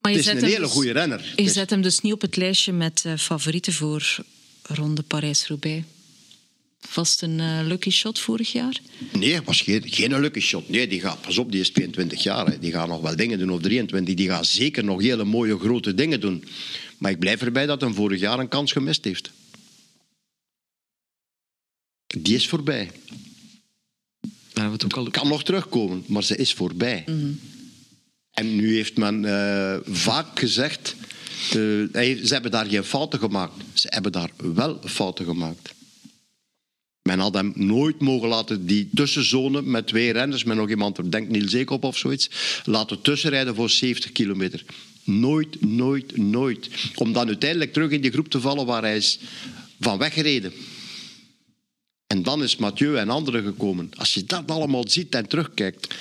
Maar het is zet een hem hele dus- goede renner. Je zet hem dus niet op het lijstje met eh, favorieten voor ronde Parijs-Roubaix. Vast een eh, lucky shot vorig jaar. Nee, het was geen, geen lucky shot. Nee, die gaat, pas op, die is 22 jaar. Hè. Die gaat nog wel dingen doen, of 23. Die gaat zeker nog hele mooie grote dingen doen. Maar ik blijf erbij dat hij vorig jaar een kans gemist heeft. Die is voorbij. Daar hebben we het ook al... Kan nog terugkomen, maar ze is voorbij. En nu heeft men eh, vaak gezegd... hij- ze hebben daar geen fouten gemaakt. Ze hebben daar wel fouten gemaakt. Men had hem nooit mogen laten die tussenzone met twee renners, met nog iemand, denkt Niels Eekop of zoiets, laten tussenrijden voor 70 kilometer. Nooit, nooit, nooit. Om dan uiteindelijk terug in die groep te vallen waar hij is van weggereden. En dan is Mathieu en anderen gekomen. Als je dat allemaal ziet en terugkijkt,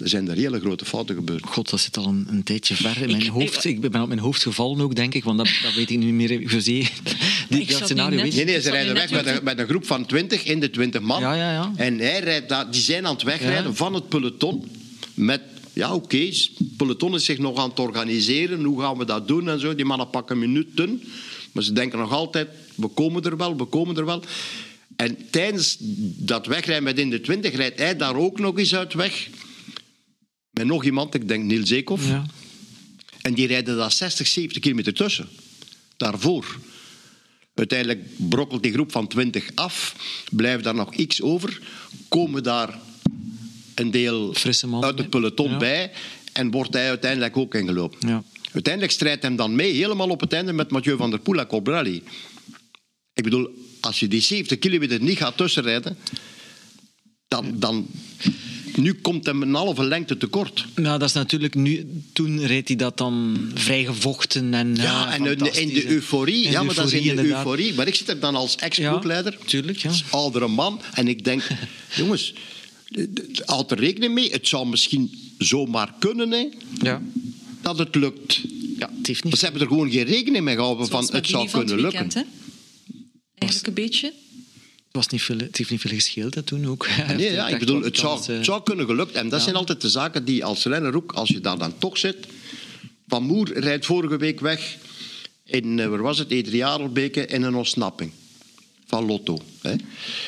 er zijn er hele grote fouten gebeurd. God, dat zit al een, een tijdje ver in mijn Ik- hoofd. Ik ben op mijn hoofd gevallen ook, denk ik, want dat, dat weet ik niet meer. José, die, ik dat scenario weet Nee, nee, ze rijden weg met een, met een groep van 20 in de 20 man. Ja, ja, ja. En hij rijdt daar, die zijn aan het wegrijden Ja. van het peloton. Met, ja, oké, het peloton is zich nog aan het organiseren. Hoe gaan we dat doen en zo. Die mannen pakken minuten. Maar ze denken nog altijd, we komen er wel, we komen er wel. En tijdens dat wegrijden met in de 20 rijdt hij daar ook nog eens uit weg. Met nog iemand, ik denk Niels Eekhoff. Ja. En die rijden daar 60, 70 kilometer tussen. Daarvoor. Uiteindelijk brokkelt die groep van 20 af. Blijft daar nog x over. Komen daar een deel uit het peloton Ja. bij. En wordt hij uiteindelijk ook ingelopen. Ja. Uiteindelijk strijdt hem dan mee, helemaal op het einde, met Mathieu van der Poel en Colbrelli. Ik bedoel, als je die 70 kilometer niet gaat tussenrijden, dan, dan... Nu komt hem een halve lengte tekort. Nou, dat is natuurlijk nu... Toen reed hij dat dan vrijgevochten en... Ja, en in de, in de euforie. In ja, maar dat is in de inderdaad. euforie. Maar ik zit er dan als ex-ploegleider, Ja, tuurlijk, ja. als oudere man, en ik denk, jongens, houd er rekening mee. Het zou misschien zomaar kunnen hè, Ja. dat het lukt. ja, het heeft Maar niet... ze hebben er gewoon geen rekening mee gehouden Zoals van het zou kunnen lukken. hè? Eigenlijk een beetje. Het, was niet veel, het heeft niet veel gescheeld, hè, toen ook. Hij Nee, ja, ik bedoel, het zou, kans, eh, het zou kunnen gelukt. En dat zijn altijd de zaken die als renner ook, als je daar dan toch zit. Van Moer rijdt vorige week weg in, eh, waar was het, Edriadelbeke, in een ontsnapping. Van Lotto. Hè.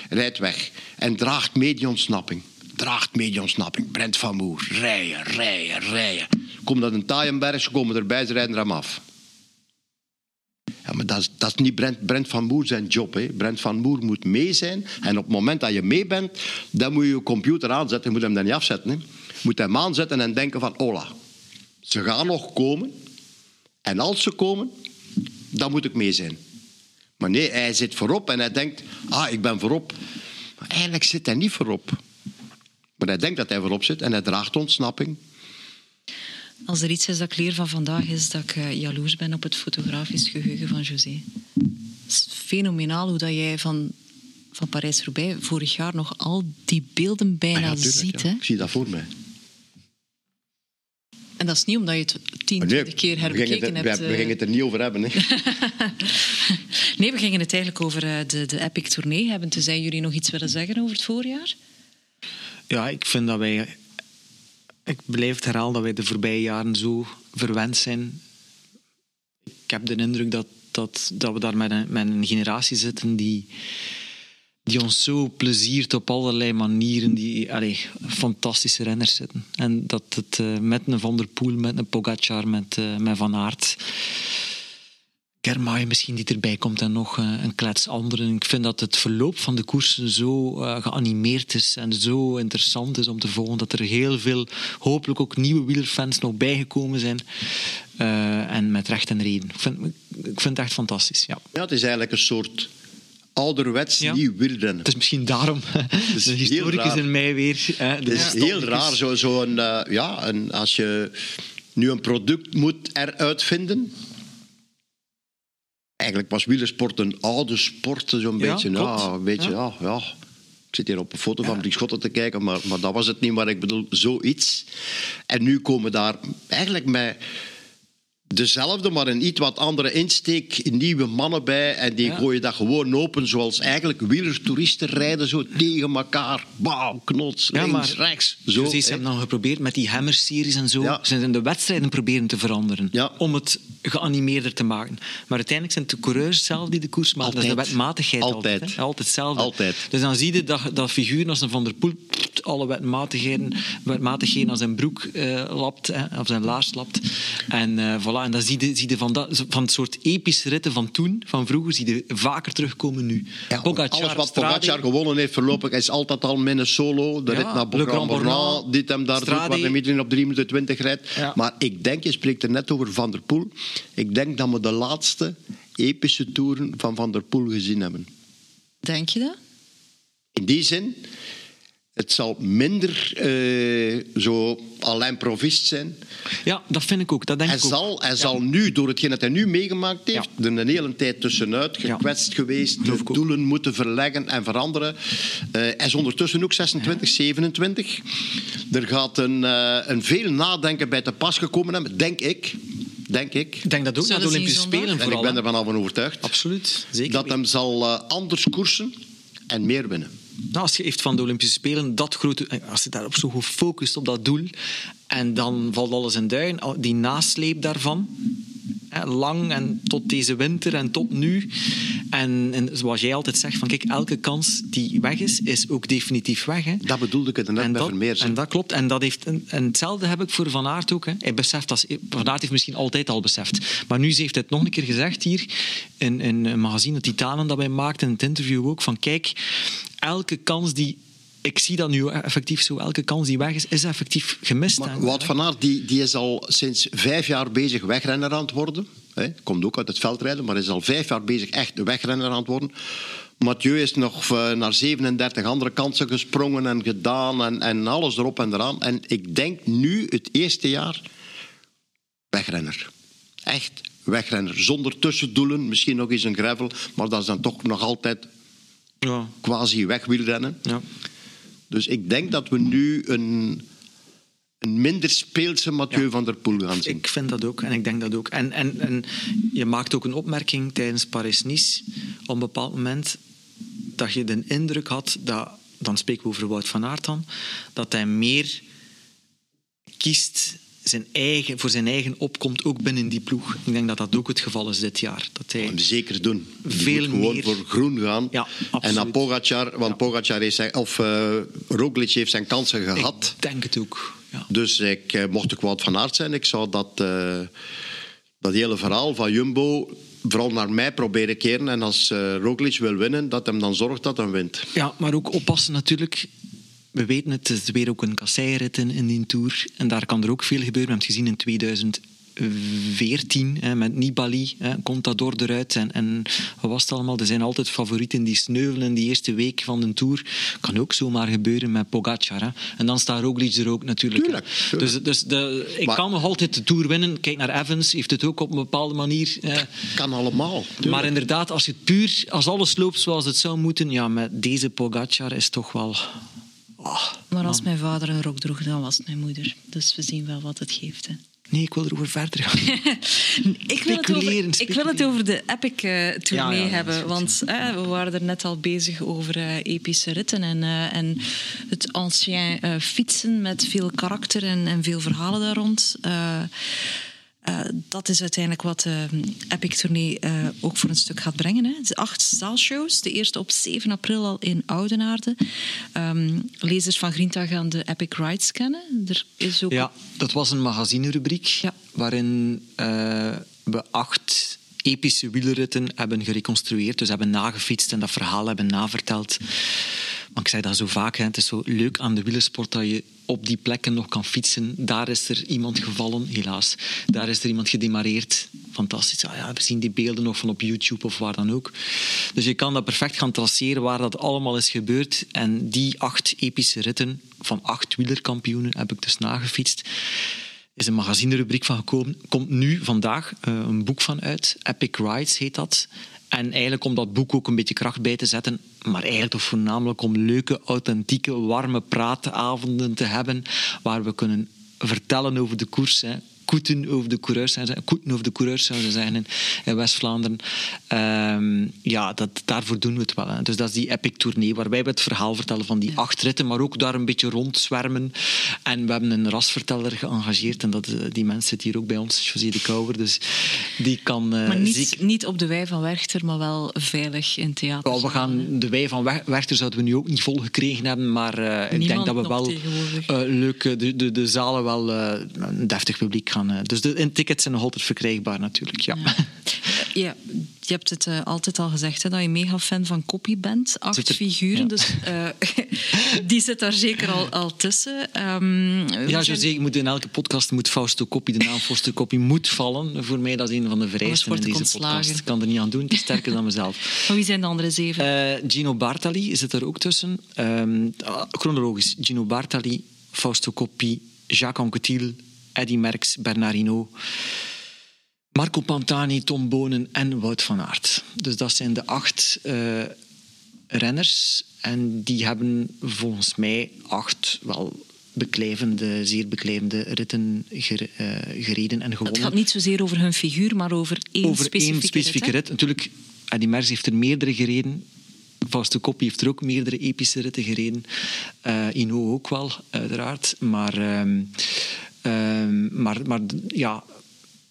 Rijdt weg en draagt mee die ontsnapping. Draagt mee die ontsnapping. Brent van Moer. Rijden, rijden, rijden. Komt dat een Taaienberg, ze komen erbij, ze rijden er hem af. Ja, maar dat is, dat is niet Brent, Brent van Moer zijn job. Hè. Brent van Moer moet mee zijn. En op het moment dat je mee bent, dan moet je je computer aanzetten. Je moet hem dan niet afzetten. Hè. Moet hem aanzetten en denken van, hola, ze gaan nog komen. En als ze komen, dan moet ik mee zijn. Maar nee, hij zit voorop en hij denkt, ah, ik ben voorop. Maar eigenlijk zit hij niet voorop. Maar hij denkt dat hij voorop zit en hij draagt ontsnapping. Als er iets is dat ik leer van vandaag, is dat ik uh, jaloers ben op het fotografisch geheugen van José. Het is fenomenaal hoe dat jij van, van Parijs-Roubaix vorig jaar nog al die beelden bijna Ah ja, tuurlijk, ziet. ja. Hè? Ik zie dat voor mij. En dat is niet omdat je het tien, Maar nee, twintig keer we herbekeken hebt. we, we eh. gingen het er niet over hebben. Hè. Nee, we gingen het eigenlijk over eh, de, de Epic Tournee hebben. Tenzij jullie nog iets willen zeggen over het voorjaar? Ja, ik vind dat wij. Ik blijf het herhalen dat wij de voorbije jaren zo verwend zijn. Ik heb de indruk dat, dat, dat we daar met een, met een generatie zitten die, die ons zo pleziert op allerlei manieren. Die allee, fantastische renners zitten. En dat het eh, met een Van der Poel, met een Pogacar, met, eh, met Van Aert. Germay misschien die erbij komt en nog eh, een klets anderen. Ik vind dat het verloop van de koersen zo eh, geanimeerd is en zo interessant is om te volgen. Dat er heel veel, hopelijk ook nieuwe wielerfans nog bijgekomen zijn. Eh, en met recht en reden. Ik vind, ik vind het echt fantastisch, ja. Ja, het is eigenlijk een soort ouderwets Ja. nieuw wielrennen. Het is misschien daarom is de historicus in mij weer. Hè, Het is heel raar, zo, zo een, ja, een, als je nu een product moet eruit vinden. Eigenlijk was wielersport een oude sport, zo'n Ja, beetje. klopt. Ja, een beetje ja. Ja, Ik zit hier op een foto van Dries Schotten te kijken, maar, maar dat was het niet. Maar ik bedoel, zoiets. En nu komen daar eigenlijk met dezelfde, maar een iets wat andere insteek, nieuwe mannen bij. En die Ja. gooien dat gewoon open, zoals eigenlijk wielertoeristen rijden, zo tegen elkaar. Bam, knots, Ja, links, rechts. Zo, ze hebben dan geprobeerd met die Hammer-series en zo. Ja. Ze zijn de wedstrijden proberen te veranderen. Om het geanimeerder te maken. Maar uiteindelijk zijn het de coureurs zelf die de koers maken. Dat is de wetmatigheid altijd. Altijd. hetzelfde. Altijd. Dus dan zie je dat, dat figuren als een Van der Poel alle wetmatigheden, wetmatigheden aan zijn broek eh, lapt, hè, of zijn laars lapt. En eh, voilà. En dan zie je, zie je van, dat, van het soort epische ritten van toen, van vroeger, zie je vaker terugkomen nu. Ja, Pogacar, alles wat Strade- Pogacar gewonnen heeft voorlopig is altijd al met een solo. De Ja, rit naar Le Grand Grand Bornand, Bornand, dit hem daar doet, Strade. waar de iedereen op 3 minuten 20 rijdt. Ja. Maar ik denk, je spreekt er net over Van der Poel. Ik denk dat we de laatste epische toeren van Van der Poel gezien hebben. Denk je dat? In die zin, het zal minder eh, zo Alain Provist zijn. Ja, dat vind ik ook. Dat denk Hij ik ook. zal, hij Ja. zal nu, door hetgeen dat hij nu meegemaakt heeft, er een hele tijd tussenuit Ja. gekwetst geweest, de doelen moeten verleggen en veranderen. Eh, hij is ondertussen ook 26, 27. Er gaat een, eh, een veel nadenken bij te pas gekomen hebben, denk ik. Denk ik. Ik denk dat ook naar de Olympische? Spelen En ik vooral. ben hè. er vanaf van overtuigd. Absoluut. Zeker. Dat hem zal anders koersen en meer winnen. Als je heeft van de Olympische Spelen dat grote, eh, als je daarop zo goed focust op dat doel, en dan valt alles in duin, al- die nasleep daarvan, hè, lang en tot deze winter en tot nu. En, en zoals jij altijd zegt, van kijk, elke kans die weg is, is ook definitief weg. Hè. Dat bedoelde ik er net en, bij dat, Vermeers. en dat klopt. En, dat heeft, en, en hetzelfde heb ik voor Van Aert ook. Hè. Hij beseft dat, Van Aert heeft misschien altijd al beseft. Maar nu heeft hij het nog een keer gezegd hier in, in een magazine, Titanen, dat wij maakten, in het interview ook, van kijk, elke kans die... Ik zie dat nu effectief zo. Elke kans die weg is, is effectief gemist. Maar Wout van Aert die, die is al sinds vijf jaar bezig wegrenner aan het worden. Hè. Komt ook uit het veldrijden, maar is al vijf jaar bezig echt wegrenner aan het worden. Mathieu is nog eh, naar 37 andere kansen gesprongen en gedaan en, en alles erop en eraan. En ik denk nu het eerste jaar wegrenner. Echt wegrenner. Zonder tussendoelen, misschien nog eens een gravel, maar dat is dan toch nog altijd Ja, quasi wegwielrennen. ja. Dus ik denk dat we nu een, een minder speelse Mathieu van der Poel gaan zien. Ik vind dat ook en ik denk dat ook. En, en, en je maakt ook een opmerking tijdens Paris-Nice op een bepaald moment dat je de indruk had dat, dan spreken we over Wout van Aert dan, dat hij meer kiest zijn eigen, voor zijn eigen opkomt ook binnen die ploeg. Ik denk dat dat ook het geval is dit jaar. Dat hij zeker doen. Die Veel moet gewoon meer. voor groen gaan. Ja, en dan Pogacar, want Pogacar heeft zijn, of uh, Roglic heeft zijn kansen gehad. Ik denk het ook. Ja. Dus ik, eh, mocht ik Wout van Aert zijn, ik zou dat, eh, dat hele verhaal van Jumbo vooral naar mij proberen keren. En als uh, Roglic wil winnen, dat hem dan zorgt dat hij wint. Ja, maar ook oppassen natuurlijk. We weten het, het is weer ook een kasseirit in, in die Tour. En daar kan er ook veel gebeuren. We hebben het gezien in 2014 met Nibali, hè, Contador eruit en, en wat was het allemaal? Er zijn altijd favorieten die sneuvelen in die eerste week van de Tour. Kan ook zomaar gebeuren met Pogacar. Hè. En dan staat Roglic er ook natuurlijk. Tuurlijk, tuurlijk. Dus, dus de, ik Maar- kan nog altijd de Tour winnen. Kijk naar Evans, heeft het ook op een bepaalde manier... eh, Kan allemaal. tuurlijk. maar inderdaad, als je het puur, als alles loopt zoals het zou moeten, ja, met deze Pogacar is toch wel. Ah, Maar als man. mijn vader een rok droeg, dan was het mijn moeder. Dus we zien wel wat het geeft. Hè. Nee, ik wil erover verder gaan. Ik wil, het over, ik wil het over de Epic eh, tournee Ja, ja, hebben. Want eh, we waren er net al bezig over eh, epische ritten en, en het ancien fietsen met veel karakter en, en veel verhalen daar rond. Eh, eh, dat is uiteindelijk wat de Epic Tournee eh, ook voor een stuk gaat brengen. Hè. Is acht zaalshows. De eerste op 7 april al in Oudenaarde. Ehm, lezers van Grinta gaan de Epic Rides kennen. Er is ook Ja, dat was een magazinerubriek Ja. waarin eh, we acht epische wielerritten hebben gereconstrueerd. Dus hebben nagefietst en dat verhaal hebben naverteld. Maar ik zei dat zo vaak, hè, het is zo leuk aan de wielersport dat je op die plekken nog kan fietsen. Daar is er iemand gevallen, helaas. Daar is er iemand gedemareerd. Fantastisch. Ah ja, we zien die beelden nog van op YouTube of waar dan ook. Dus je kan dat perfect gaan traceren waar dat allemaal is gebeurd. En die acht epische ritten van acht wielerkampioenen heb ik dus nagefietst is een magazinerubriek van gekomen. Komt nu, vandaag, eh, een boek van uit. Epic Rides heet dat. En eigenlijk om dat boek ook een beetje kracht bij te zetten. Maar eigenlijk toch voornamelijk om leuke, authentieke, warme praatavonden te hebben. Waar we kunnen vertellen over de koers. Hè. Koeten over de coureurs, koeten over de coureurs zouden ze zeggen in, West-Vlaanderen. Ehm, ja, dat, daarvoor doen we het wel. Hè. Dus dat is die epic tournee, waarbij we het verhaal vertellen van die acht ritten, maar ook daar een beetje rondzwermen. En we hebben een rasverteller geëngageerd en dat, eh, die mens zit hier ook bij ons, José de Kouwer. Dus die kan eh, Maar niet, niet op de wei van Werchter, maar wel veilig in theater. Ja, we gaan de wei van Wer- Werchter zouden we nu ook niet vol gekregen hebben, maar eh, ik denk dat we wel eh, leuk de, de, de zalen wel een deftig publiek gaan. eh. dus de en tickets zijn nog altijd verkrijgbaar natuurlijk. Ja. Ja, je hebt het eh, altijd al gezegd hè, dat je mega fan van Copy bent. Acht er- figuren, ja. dus eh, die zit daar zeker al, al tussen. Ehm, Ja, José, je moet in elke podcast moet Fausto Coppi, de naam Fausto Coppi, moet vallen. Voor mij dat is een van de vereisten in ik deze ontslagen. podcast. Ik kan er niet aan doen, het is sterker dan mezelf. Maar wie zijn de andere zeven? Gino Bartali zit er ook tussen. Ehm, ah, chronologisch. Gino Bartali, Fausto Coppi, Jacques Anquetil, Eddy Merckx, Bernard Hinault, Marco Pantani, Tom Bonen en Wout van Aert. Dus dat zijn de acht eh, renners. En die hebben volgens mij acht wel beklijvende, zeer beklijvende ritten ger- eh, gereden en gewonnen het gaat niet zozeer over hun figuur, maar over één over specifieke, één specifieke rit. Natuurlijk, Eddy Merckx heeft er meerdere gereden. Fausto Coppi heeft er ook meerdere epische ritten gereden. Eh Ino ook wel, uiteraard. Maar, ehm, maar, maar ja,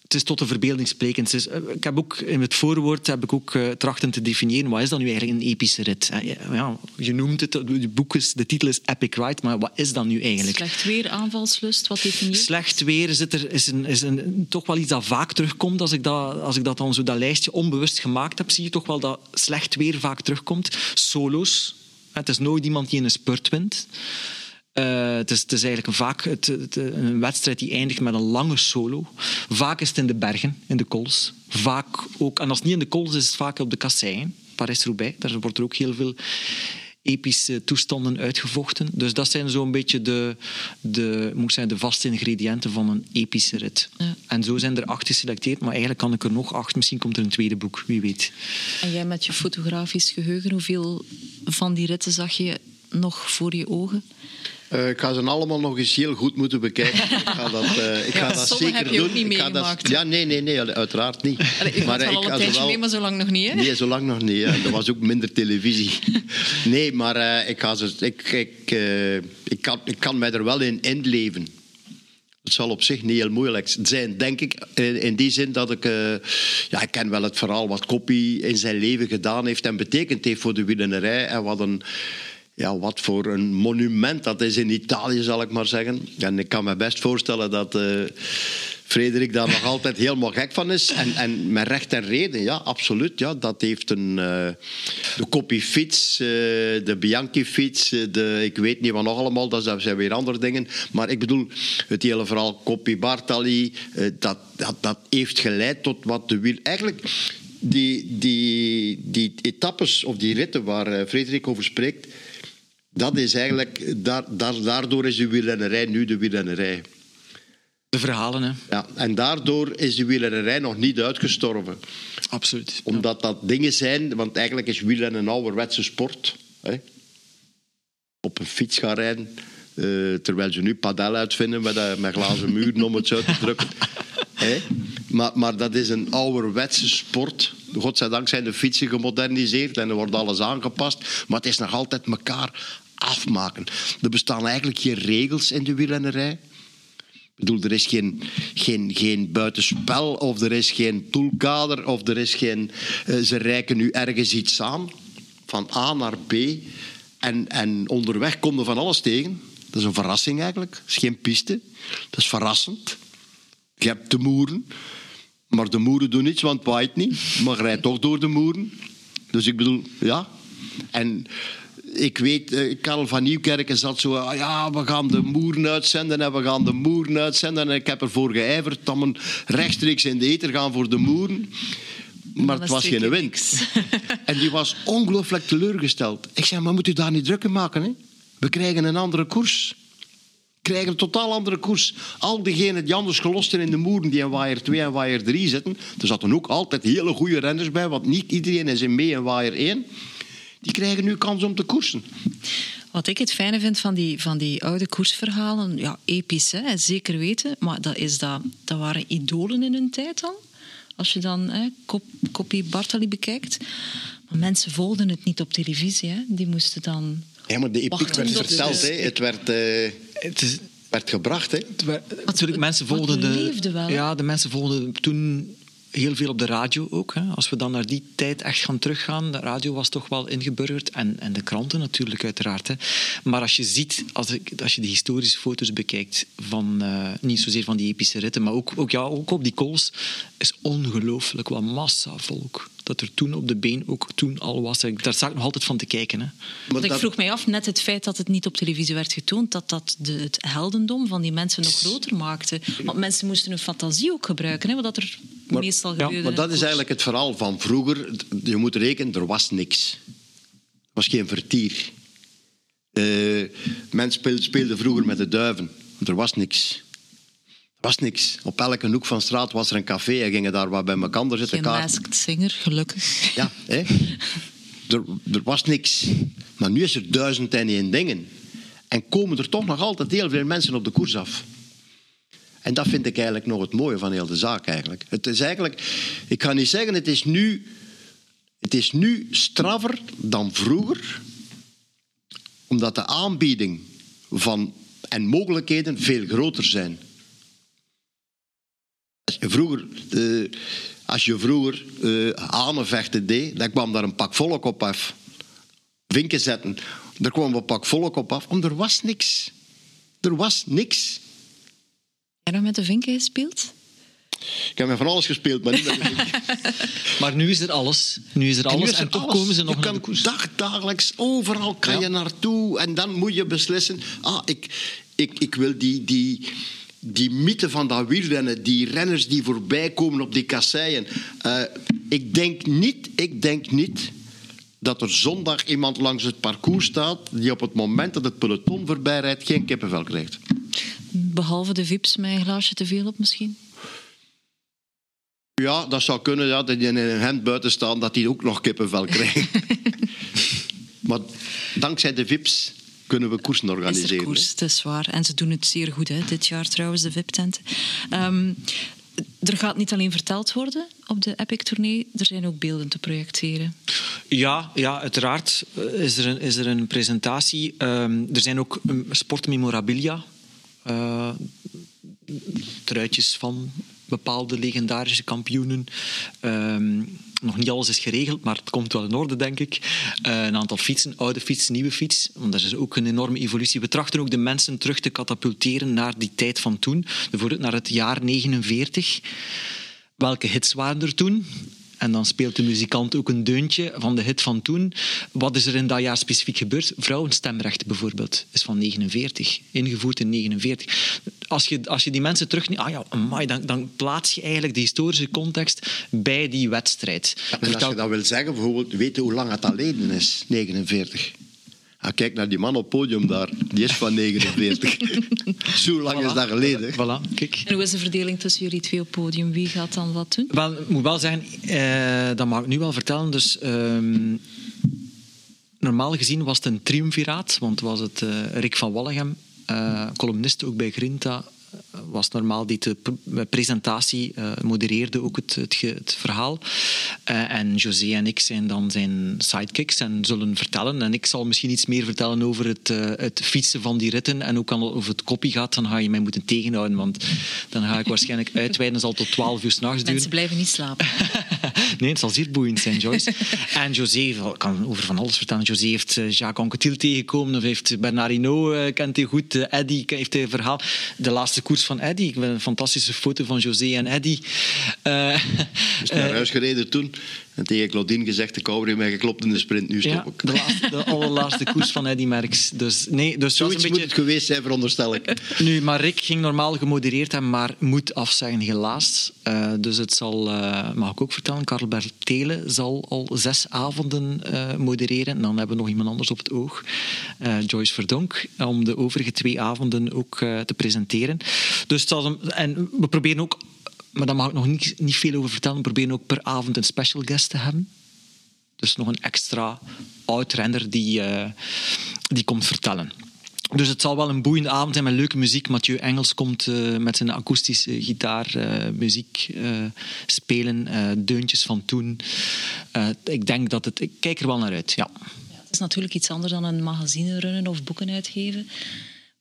het is tot de verbeelding sprekend. Eh, ik heb ook in het voorwoord heb ik ook eh, trachten te definiëren wat is dan nu eigenlijk een epische rit. Ja, je noemt het, het boek is, de titel is Epic Ride, maar wat is dat nu eigenlijk? Slecht weer, aanvalslust, wat definieert? Slecht weer zit er, is, een, is een, toch wel iets dat vaak terugkomt. Als ik dat, als ik dat dan zo dat lijstje onbewust gemaakt heb, zie je toch wel dat slecht weer vaak terugkomt. Solo's. Het is nooit iemand die in een spurt wint. Eh, het, is, het is eigenlijk vaak het, het- een wedstrijd die eindigt met een lange solo. Vaak is het in de bergen, in de cols. Vaak ook, en als het niet in de cols is, is het vaak op de kasseien. Parijs-Roubaix, daar wordt er ook heel veel epische toestanden uitgevochten. Dus dat zijn zo'n beetje de, de, moet zeggen, de vaste ingrediënten van een epische rit. Ja. En zo zijn er acht geselecteerd, maar eigenlijk kan ik er nog acht. Misschien komt er een tweede boek, wie weet. En jij met je fotografisch geheugen, hoeveel van die ritten zag je nog voor je ogen? Eh, ik ga ze allemaal nog eens heel goed moeten bekijken. Ik ga dat, eh, ik Ja, ga dat zeker heb je ook doen. niet Ik ga dat- meegemaakt. ja, nee, nee, nee, uiteraard niet. Allee, eh, wel al ga een tijdje mee, maar zo lang nog niet, hè? Nee, zo lang nog niet. Er was ook minder televisie. Nee, maar eh, ik, ga ze, ik, ik, ik, kan, ik kan mij er wel in inleven. Het zal op zich niet heel moeilijk zijn, denk ik. In, in die zin dat ik... eh, ja, ik ken wel het verhaal wat Koppie in zijn leven gedaan heeft en betekend heeft voor de wielrennerij. En wat een... Ja, wat voor een monument dat is in Italië, zal ik maar zeggen. En ik kan me best voorstellen dat... eh, Frederik daar nog altijd helemaal gek van is. En, en met recht en reden, ja, absoluut. Ja, dat heeft een... Uh, de Copy-fiets, uh, de Bianchi-fiets, de... Ik weet niet wat nog allemaal, dat zijn weer andere dingen. Maar ik bedoel, het hele verhaal Copy Bartali, uh, dat, dat, dat heeft geleid tot wat de wiel... Eigenlijk die, die, die etappes of die ritten waar Frederik over spreekt, dat is eigenlijk, daar, daar, daardoor is de wielrennerij nu de wielrennerij. De verhalen, hè? Ja, en daardoor is de wielrennerij nog niet uitgestorven. Absoluut. Omdat dat dingen zijn, want eigenlijk is wielrennen een ouderwetse sport. Hè? Op een fiets gaan rijden, uh, terwijl ze nu padel uitvinden met, uh, met glazen muren om het zo te drukken. Hè? Maar, maar dat is een ouderwetse sport. Godzijdank zijn de fietsen gemoderniseerd en er wordt alles aangepast. Maar het is nog altijd elkaar afmaken. Er bestaan eigenlijk geen regels in de wielrennerij. Ik bedoel, er is geen, geen, geen buitenspel of er is geen toolkader of er is geen... Uh, ze reiken nu ergens iets aan, van A naar B. En, en onderweg komt er van alles tegen. Dat is een verrassing eigenlijk. Dat is geen piste. Dat is verrassend. Je hebt de moeren. Maar de moeren doen niets, want het waait niet. Maar rijdt toch door de moeren. Dus ik bedoel, ja. En ik weet, uh, Karel van Nieuwkerken zat zo... Uh, ja, we gaan de moeren uitzenden en we gaan de moeren uitzenden. En ik heb ervoor geijverd dat rechtstreeks in de eter gaan voor de moeren. Maar het was geen wind. en die was ongelooflijk teleurgesteld. Ik zei, maar moet u daar niet drukker maken? Hè? We krijgen een andere koers krijgen een totaal andere koers. Al diegenen die anders gelost zijn in de moeren, die in waaier 2 en waaier 3 zitten, er zaten ook altijd hele goede renners bij, want niet iedereen is in mee in waaier 1 die krijgen nu kans om te koersen. Wat ik het fijne vind van die, van die oude koersverhalen, ja, episch, hè, zeker weten, maar dat, is dat, dat waren idolen in hun tijd al. Als je dan hè, Kopie Bartali bekijkt. Maar mensen volgden het niet op televisie. Hè. Die moesten dan. Ja, maar de epiek werd verteld. Hè. Het werd. Uh... Het is werd gebracht. Hè? Natuurlijk, mensen volgden de, wel, ja, de mensen volgden toen heel veel op de radio ook. Hè. Als we dan naar die tijd echt gaan teruggaan, de radio was toch wel ingeburgerd. En, en de kranten natuurlijk, uiteraard. Hè. Maar als je ziet, als, ik, als je de historische foto's bekijkt, van, uh, niet zozeer van die epische ritten, maar ook, ook, ja, ook op die kools, is ongelooflijk wat massa volk dat er toen op de been ook toen al was. Daar sta ik nog altijd van te kijken. Hè. Ik vroeg mij af, net het feit dat het niet op televisie werd getoond, dat dat de, het heldendom van die mensen nog groter maakte. Want mensen moesten hun fantasie ook gebruiken, hè, wat er maar, meestal gebeurde. Ja, maar dat is eigenlijk het verhaal van vroeger. Je moet rekenen, er was niks. Er was geen vertier. Uh, mensen speelden vroeger met de duiven. Er was niks was niks. Op elke hoek van straat was er een café en gingen daar wat bij elkaar zitten. Masked singer, gelukkig. Ja, hè? Er, er was niks. Maar nu is er duizend en één dingen. En komen er toch nog altijd heel veel mensen op de koers af. En dat vind ik eigenlijk nog het mooie van heel de zaak eigenlijk. Het is eigenlijk, ik ga niet zeggen, het is nu, het is nu straffer dan vroeger, omdat de aanbieding van, en mogelijkheden veel groter zijn. Vroeger, uh, als je vroeger uh, hanenvechten deed, dan kwam daar een pak volk op af. Vinken zetten, daar kwam een pak volk op af. Want er was niks. Er was niks. Heb je nog met de vinken gespeeld? Ik heb met van alles gespeeld, maar niet met de Maar nu is er alles. Nu is er alles. En, toch komen ze nog je kan dag, dagelijks, overal kan je naartoe. En dan moet je beslissen. Ah, ik, ik, ik wil die, die, die mythe van dat wielrennen, die renners die voorbij komen op die kasseien. Uh, ik denk niet, ik denk niet dat er zondag iemand langs het parcours staat die op het moment dat het peloton voorbij rijdt geen kippenvel krijgt. Behalve de vips met een glaasje te veel op misschien? Ja, dat zou kunnen. Ja, dat die in een hemd buiten staan, dat die ook nog kippenvel krijgen. maar dankzij de vips kunnen we koersen organiseren. Is koers, dat is waar. En ze doen het zeer goed hè, dit jaar trouwens, de VIP-tenten. Um, er gaat niet alleen verteld worden op de Epic-tournee, er zijn ook beelden te projecteren. Ja, ja uiteraard is er een, is er een presentatie. Um, er zijn ook sportmemorabilia. Uh, truitjes van bepaalde legendarische kampioenen. Ehm, nog niet alles is geregeld, maar het komt wel in orde, denk ik. Uh, een aantal fietsen, oude fiets, nieuwe fiets. Want dat is ook een enorme evolutie. We trachten ook de mensen terug te katapulteren naar die tijd van toen. Bijvoorbeeld naar het jaar 49. Welke hits waren er toen? En dan speelt de muzikant ook een deuntje van de hit van toen. Wat is er in dat jaar specifiek gebeurd? Vrouwenstemrecht bijvoorbeeld is van 49, ingevoerd in 49. Als je, als je die mensen terugneemt, ah ja, amai, dan, dan plaats je eigenlijk de historische context bij die wedstrijd. en als je dat wil zeggen, bijvoorbeeld, weten hoe lang het alleen is, 49? Ah, kijk naar die man op het podium daar, die is van 49. Zo lang is dat geleden. Voilà, kijk. En hoe is de verdeling tussen jullie twee op het podium? Wie gaat dan wat doen? Wel, ik moet wel zeggen, eh, dat mag ik nu wel vertellen. Dus, ehm, normaal gezien was het een triumviraat, want was het uh, Rick van Wallegem, uh, columnist ook bij Grinta, was normaal die de presentatie uh, modereerde ook het, het, het verhaal. Uh, en José en ik zijn dan zijn sidekicks en zullen vertellen. En ik zal misschien iets meer vertellen over het, uh, het fietsen van die ritten. En ook over het kopie gaat, dan ga je mij moeten tegenhouden. Want dan ga ik waarschijnlijk uitweiden. zal tot 12 uur s'nachts duren. Mensen blijven niet slapen. nee, het zal zeer boeiend zijn, Joyce. en José, ik kan over van alles vertellen. José heeft Jacques Anquetil tegengekomen. Of heeft Bernard Hinault, kent hij goed. Eddy heeft hij verhaal. De laatste koers van Eddy. Ik heb een fantastische foto van José en Eddy. Uh, is naar huis gereden toen en tegen Claudine gezegd: de kouwer heeft mij geklopt in de sprint, nu stop ja, ik. De, laatste, de allerlaatste koers van Eddy Merckx. Dus, nee, dus Zoiets beetje... moet het geweest zijn, veronderstel ik. Nu, maar Rick ging normaal gemodereerd hebben, maar moet afzeggen, helaas. Uh, dus het zal, uh, mag ik ook vertellen, Karel Bertelen zal al zes avonden uh, modereren. En dan hebben we nog iemand anders op het oog, Joyce Verdonk, om de overige twee avonden ook te presenteren. Dus het zal, en we proberen ook maar daar mag ik nog niet, niet veel over vertellen. We proberen ook per avond een special guest te hebben. Dus nog een extra oud-renner die, uh, die komt vertellen. Dus het zal wel een boeiende avond zijn met leuke muziek. Mathieu Engels komt uh, met zijn akoestische gitaar uh, muziek spelen. deuntjes van toen. ik denk dat het... Ik kijk er wel naar uit, ja. ja. Het is natuurlijk iets anders dan een magazine runnen of boeken uitgeven.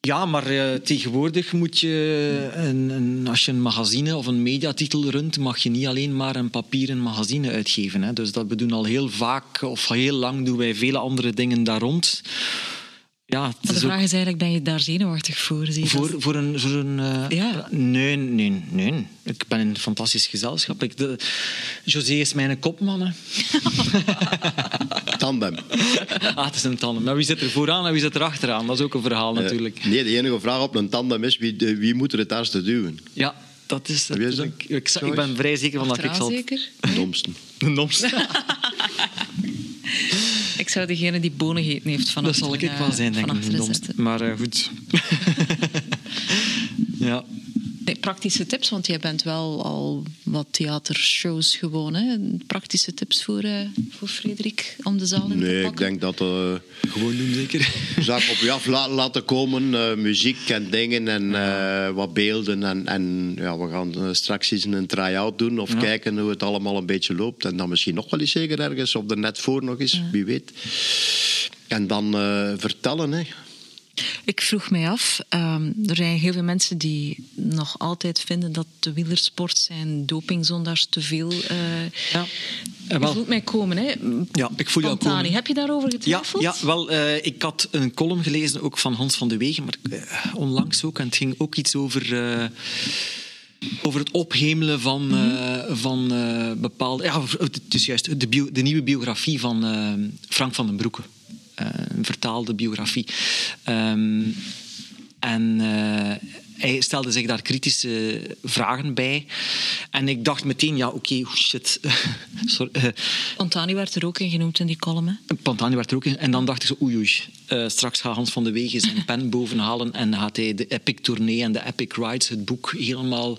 Ja, maar uh, tegenwoordig moet je, een, een, als je een magazine of een mediatitel runt, mag je niet alleen maar een papieren magazine uitgeven. Hè. Dus dat we doen al heel vaak, of heel lang doen wij vele andere dingen daar rond. Ja, de vraag is eigenlijk, ben je daar zenuwachtig voor? Zie voor, voor een... Voor een uh, ja. Nee, nee, nee. Ik ben in een fantastisch gezelschap. Ik, de, José is mijn kopman. tandem. Ah, het is een tandem. Maar wie zit er vooraan en wie zit er achteraan? Dat is ook een verhaal natuurlijk. Uh, nee, de enige vraag op een tandem is wie, wie moet er het eerste duwen? Ja, dat is het. Ik, ik, ik, ben vrij zeker van dat ik zal... zeker? De domste. De domste. ik zou degene die bonen gegeten heeft van Dat zal ik wel zijn, denk ik. Maar uh, goed. ja. Nee, praktische tips, want jij bent wel al wat theatershows gewoon. Hè? Praktische tips voor, uh, voor Frederik om de zaal in nee, te pakken? Nee, ik denk dat... Uh, gewoon doen, zeker. Zaken op je af laten komen. Uh, muziek en dingen en wat beelden. En, en ja, we gaan straks eens een try-out doen of ja. kijken hoe het allemaal een beetje loopt. En dan misschien nog wel eens zeker ergens op de net voor nog eens, ja. wie weet. En dan vertellen, hè. Ik vroeg mij af, um, er zijn heel veel mensen die nog altijd vinden dat de wielersport zijn dopingzondaars te veel. Uh, ja. Je voelt mij komen, hè? Ja, ik voel jou komen. Heb je daarover getwijfeld? Ja, ja wel, uh, ik had een column gelezen, ook van Hans van de Wegen, maar uh, onlangs ook. En het ging ook iets over over het ophemelen van, mm -hmm. van uh, bepaalde. Ja, het is juist de, bio, de nieuwe biografie van uh, Frank van den Broeke. Een vertaalde biografie. Um, en hij stelde zich daar kritische vragen bij. En ik dacht meteen, ja, oké, okay, shit. Sorry. Pantani werd er ook in genoemd in die column. Pantani werd er ook in. En dan dacht ik zo, oei, oei. Uh, straks gaat Hans van de Wegen zijn pen bovenhalen en gaat hij de Epic Tournee en de Epic Rides, het boek, helemaal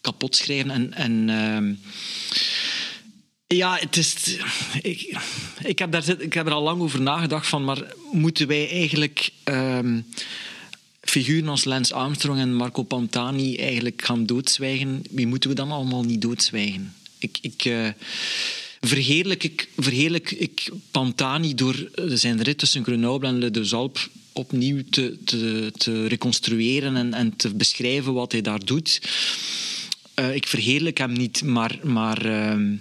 kapot schrijven. En... en uh, ja, het is. Ik, ik, heb daar, ik heb er al lang over nagedacht van, maar moeten wij eigenlijk. Uh, figuren als Lance Armstrong en Marco Pantani eigenlijk gaan doodzwijgen, wie moeten we dan allemaal niet doodzwijgen? Ik, ik uh, verheerlijk, ik, verheerlijk ik Pantani door zijn rit tussen Grenoble en Le Deux Alpes opnieuw te, te, te reconstrueren en, en te beschrijven wat hij daar doet. eh, ik verheerlijk hem niet, maar... maar ehm,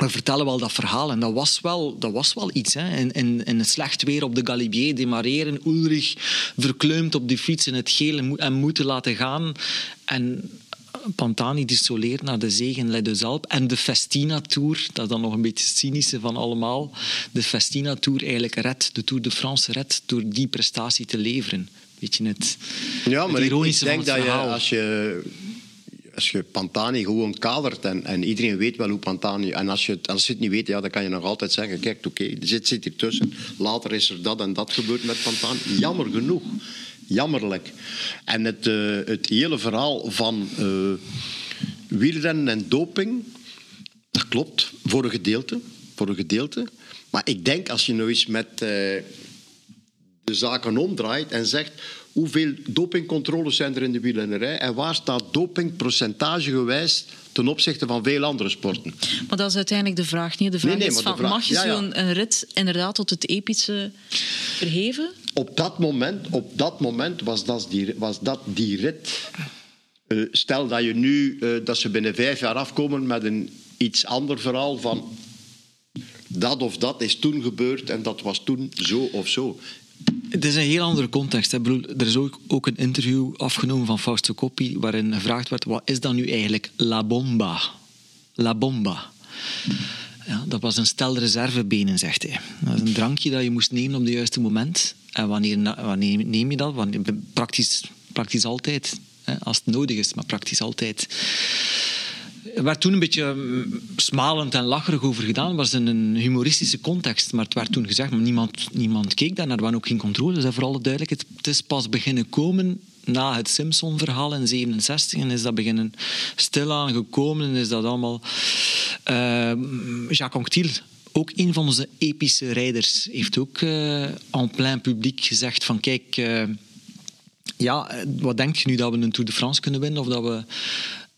we vertellen wel dat verhaal en dat was wel, dat was wel iets. Hè. In, in, in het slecht weer op de Galibier demareren, Ulrich verkleumd op de fiets in het geel en moeten laten gaan. En Pantani dissoleert naar de zegen Les Deux Alpes. En de Festina Tour, dat is dan nog een beetje het cynische van allemaal. De Festina Tour eigenlijk red, de Tour de France red door die prestatie te leveren. Weet je het? Ja, maar het ik, ik denk dat je als je als je Pantani gewoon kadert en, en iedereen weet wel hoe Pantani... En als je, het- als je het niet weet, ja, dan kan je nog altijd zeggen... Kijk, oké, er zit, zit hier tussen. Later is er dat en dat gebeurd met Pantani. Jammer genoeg. Jammerlijk. En het, eh, het hele verhaal van eh wielrennen en doping... Dat klopt, voor een gedeelte. Voor een gedeelte. Maar ik denk, als je nou eens met... eh, de zaken omdraait en zegt hoeveel dopingcontroles zijn er in de wielrennerij en waar staat doping percentagegewijs ten opzichte van veel andere sporten. Maar dat is uiteindelijk de vraag niet. De vraag Nee, nee, is van, vraag- mag je ja, zo'n een rit inderdaad tot het epische verheven? Op dat moment, op dat moment was, dat die, was dat die rit. Eh, stel dat, je nu, eh, dat ze binnen vijf jaar afkomen met een iets ander verhaal van dat of dat is toen gebeurd en dat was toen zo of zo. Het is een heel andere context. Hè. Er is ook, ook een interview afgenomen van Fausto Coppi waarin gevraagd werd wat is dan nu eigenlijk La Bomba? La Bomba. Ja, dat was een stel reservebenen, zegt hij. Dat is een drankje dat je moest nemen op het juiste moment. En wanneer, wanneer neem je dat? Wanneer, praktisch, praktisch altijd. Hè, als het nodig is, maar praktisch altijd. Er werd toen een beetje mm, smalend en lacherig over gedaan. Was in een humoristische context. Maar het werd toen gezegd, maar niemand, niemand keek daar naar. Er waren ook geen controles. En vooral duidelijk, het, is pas beginnen komen na het Simpson-verhaal in 67. En is dat beginnen stilaan gekomen. En is dat allemaal... Eh, Jacques Anquetil, ook een van onze epische rijders, heeft ook eh en plein publiek gezegd van kijk... eh, ja, eh, wat denk je nu dat we een Tour de France kunnen winnen of dat we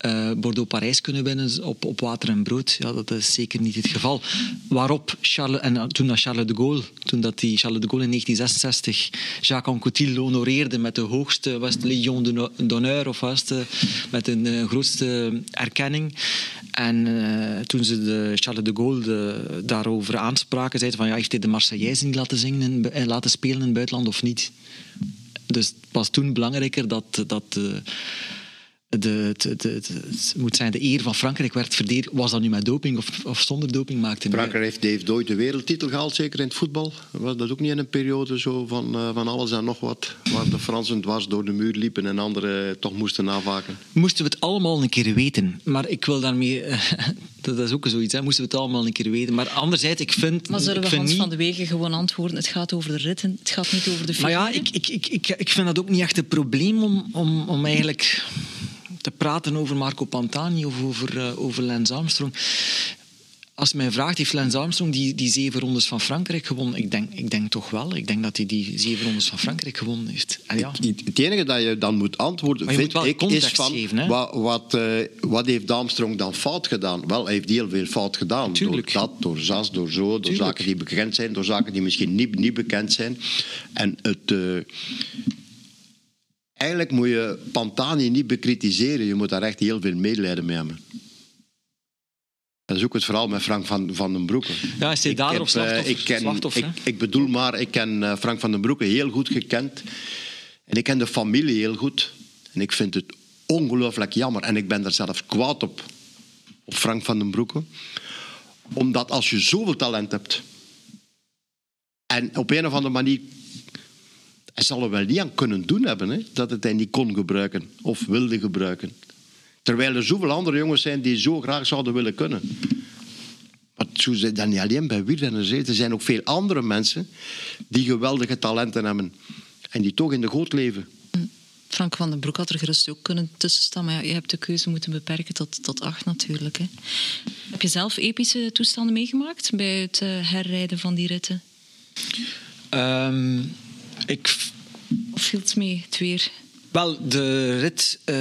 eh, Bordeaux-Parijs kunnen winnen op, op water en brood? Ja, dat is zeker niet het geval. Waarop Charles, en eh, toen dat Charles de Gaulle, toen dat die Charles de Gaulle in 1966 Jacques Anquetil honoreerde met de hoogste Légion d'honneur of was eh, met een grootste erkenning. En toen ze de Charles de Gaulle daarover aanspraken, zeiden van ja, heeft hij de Marseillaise niet laten zingen en laten spelen in het buitenland of niet? Dus was toen belangrijker dat, dat de, de, de, de- het moet zijn, de eer van Frankrijk werd verdedigd. Was dat nu met doping of, of zonder doping? Maakte. Frankrijk heeft, heeft ooit de wereldtitel gehaald, zeker in het voetbal. Was dat ook niet in een periode zo van, eh, van alles en nog wat? Waar de Fransen dwars door de muur liepen en anderen toch moesten navaken. Moesten we het allemaal een keer weten. Maar ik wil daarmee... dat is ook zoiets, hè. moesten we het allemaal een keer weten. Maar anderzijds, ik vind... Maar zullen we Hans niet... van de Wegen gewoon antwoorden? Het gaat over de ritten, het gaat niet over de Maar ja, ik, ik, ik, ik, ik vind dat ook niet echt een probleem om, om, om eigenlijk te praten over Marco Pantani of over, eh, over Lance Armstrong. Als je mij vraagt, heeft Lance Armstrong die, die zeven rondes van Frankrijk gewonnen? Ik denk, ik denk toch wel. Ik denk dat hij die zeven rondes van Frankrijk gewonnen heeft. En ja, Het het enige dat je dan moet antwoorden, Maar je vind moet wel ik, context is van geven, hè? wat, wat, eh, wat heeft Armstrong dan fout gedaan? Wel, hij heeft heel veel fout gedaan. Door dat, door zas, door zo, door zaken die bekend zijn, door zaken die misschien niet, niet bekend zijn. En het... eh, eigenlijk moet je Pantani niet bekritiseren. Je moet daar echt heel veel medelijden mee hebben. Dat is ook het verhaal met Frank van, van den Broeke. Ja, is hij heb, of slachtoffer? eh, Ik, ken, Slachtoffer, ik, ik bedoel maar, ik ken eh, Frank van den Broeke heel goed gekend. En ik ken de familie heel goed. En ik vind het ongelooflijk jammer. En ik ben daar zelfs kwaad op, op Frank van den Broeke. Omdat als je zoveel talent hebt... en op een of andere manier... Hij zal er wel niet aan kunnen doen hebben, hè, dat het hij niet kon gebruiken. Of wilde gebruiken. Terwijl er zoveel andere jongens zijn die zo graag zouden willen kunnen. Maar zo zijn dat niet alleen bij wielrenners. hè. Er zijn ook veel andere mensen die geweldige talenten hebben. En die toch in de goot leven. Frank van den Broek had er gerust ook kunnen tussenstaan, maar ja, je hebt de keuze moeten beperken tot, tot acht natuurlijk. Hè. Heb je zelf epische toestanden meegemaakt bij het eh, herrijden van die ritten? Ehm, ik Of viel het mee, het weer? Wel, de rit uh,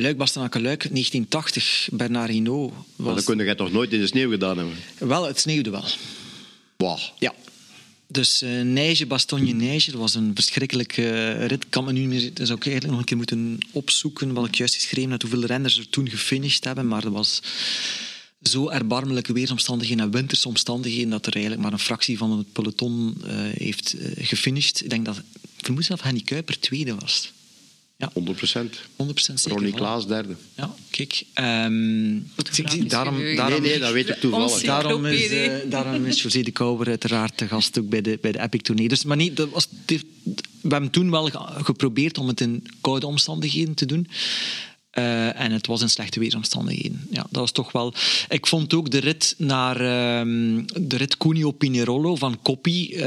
Luik-Bastenaken-Luik 1980, Bernard Hinault. Maar Was... dat kun je toch nooit in de sneeuw gedaan hebben? Wel, het sneeuwde wel. Wow. Ja. Dus uh, Neige, Bastogne, Neige, dat was een verschrikkelijke uh, rit. Kan me nu meer, dat zou ik eigenlijk nog een keer moeten opzoeken wat ik juist geschreven had, hoeveel renners er toen gefinished hebben. Maar dat was zo erbarmelijke weersomstandigheden en winterse omstandigheden dat er eigenlijk maar een fractie van het peloton uh, heeft gefinished. Ik denk dat, ik vermoed zelf Henny Kuiper tweede was. Ja. 100 procent. 100 procent zeker. Ronnie Klaas derde. Ja, kijk. Um, daarom, daarom, nee, nee, dat weet ik toevallig. Daarom is, uh, daarom is José de Kouwer uiteraard de gast ook bij de, bij de Epic Tournee. Dus, maar niet, dat was, we hebben toen wel geprobeerd om het in koude omstandigheden te doen. Uh, en het was in slechte weersomstandigheden. Ja, dat was toch wel... Ik vond ook de rit naar uh, de rit Cuneo Pinerolo van Coppi, uh,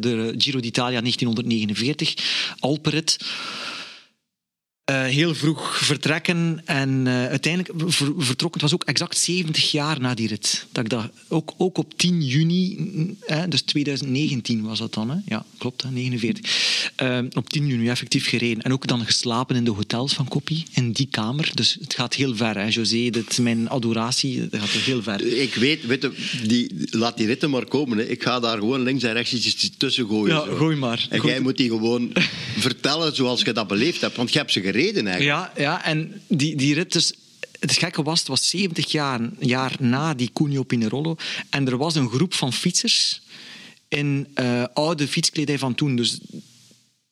de Giro d'Italia 1949, Alperit. Uh, heel vroeg vertrekken en uh, uiteindelijk ver, vertrokken. Het was ook exact 70 jaar na die rit. Dat ik dat, ook, ook op 10 juni, hè, dus 2019 was dat dan. Hè? Ja, klopt, hè, 49. Uh, op 10 juni effectief gereden. En ook dan geslapen in de hotels van Koppie, in die kamer. Dus het gaat heel ver, hè, José. Dat mijn adoratie dat gaat heel ver. Ik weet, weet je, die, laat die ritten maar komen. Hè. Ik ga daar gewoon links en rechts iets tussen gooien. Ja, zo. gooi maar. En gooi. jij moet die gewoon vertellen zoals je dat beleefd hebt. Want je hebt ze gereden. Eigenlijk. Ja, ja, en die, die rit dus het gekke was, het was 70 jaar, jaar na die Cuneo Pinerolo. En er was een groep van fietsers in uh, oude fietskledij van toen. Dus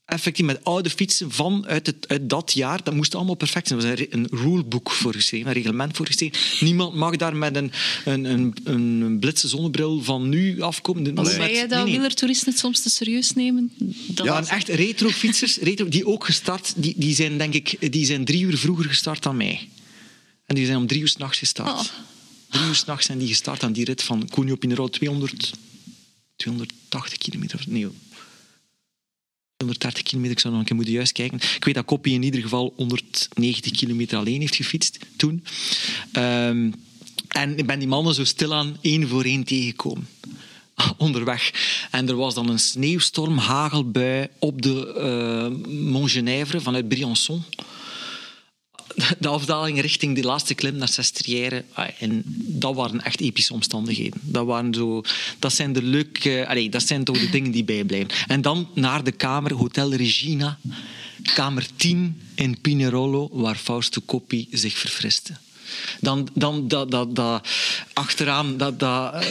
effectief met oude fietsen van uit, het, uit dat jaar. Dat moest allemaal perfect zijn. Er was een, een rulebook voor geschreven, een reglement voor geschreven. Niemand mag daar met een, een, een, een blitse zonnebril van nu afkomen. Zei je dat nee, nee. wielertoeristen het soms te serieus nemen? Dat ja, waren echt retro-fietsers, retro, die ook gestart, die, die zijn denk ik die zijn drie uur vroeger gestart dan mij. En die zijn om drie uur s'nachts gestart. Oh. Drie uur s'nachts zijn die gestart aan die rit van Cuneo Pinero, 200, 280 kilometer. Nee, 130 kilometer, ik zou nog een keer moeten juist kijken. Ik weet dat Koppie in ieder geval 190 kilometer alleen heeft gefietst toen. Um, en ik ben die mannen zo stilaan één voor één tegengekomen. Onderweg. En er was dan een sneeuwstorm, hagelbui op de uh, Montgenèvre vanuit Briançon de afdaling richting die laatste klim naar Sestriere. En dat waren echt epische omstandigheden. Dat, waren zo, dat zijn de leuke... Allez, dat zijn toch de dingen die bijblijven. En dan naar de kamer, Hotel Regina, kamer 10 in Pinerolo, waar Fausto Coppi zich verfriste. Dan, dan dat, dat, dat, achteraan, dat, dat,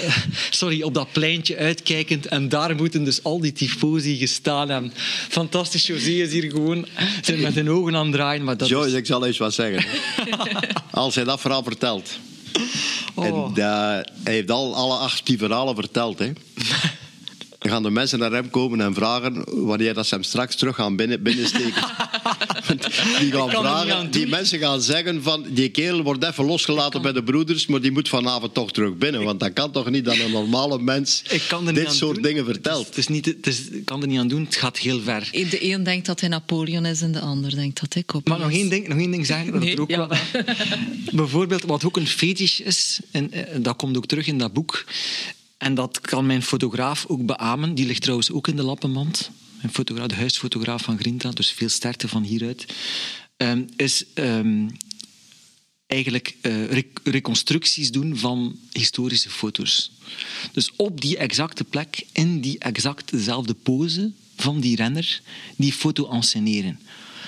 sorry, op dat pleintje uitkijkend. En daar moeten dus al die tifosi gestaan hebben. Fantastisch, José is hier gewoon zijn met zijn ogen aan het draaien. Maar dat Joyce, is... ik zal eens wat zeggen. Als hij dat verhaal vertelt. Oh. En uh, hij heeft al alle acht die verhalen verteld. Hè. Dan gaan de mensen naar hem komen en vragen wanneer dat ze hem straks terug gaan binnen, binnensteken. die gaan vragen, die mensen gaan zeggen van die kerel wordt even losgelaten bij de broeders, maar die moet vanavond toch terug binnen. Want dat kan toch niet dat een normale mens dit soort doen. dingen vertelt. Het is, niet, het is, ik kan er niet aan doen, het gaat heel ver. De een denkt dat hij Napoleon is en de ander denkt dat hij Koppie Maar nog één ding, nog één ding zeggen. Nee, ook ja. wel, bijvoorbeeld, wat ook een fetish is, en dat komt ook terug in dat boek, en dat kan mijn fotograaf ook beamen. Die ligt trouwens ook in de lappenmand. Mijn fotograaf, de huisfotograaf van Grinta, dus veel sterkte van hieruit. Um, is um, eigenlijk rec reconstructies doen van historische foto's. Dus op die exacte plek, in die exact dezelfde pose van die renner, die foto enceneren.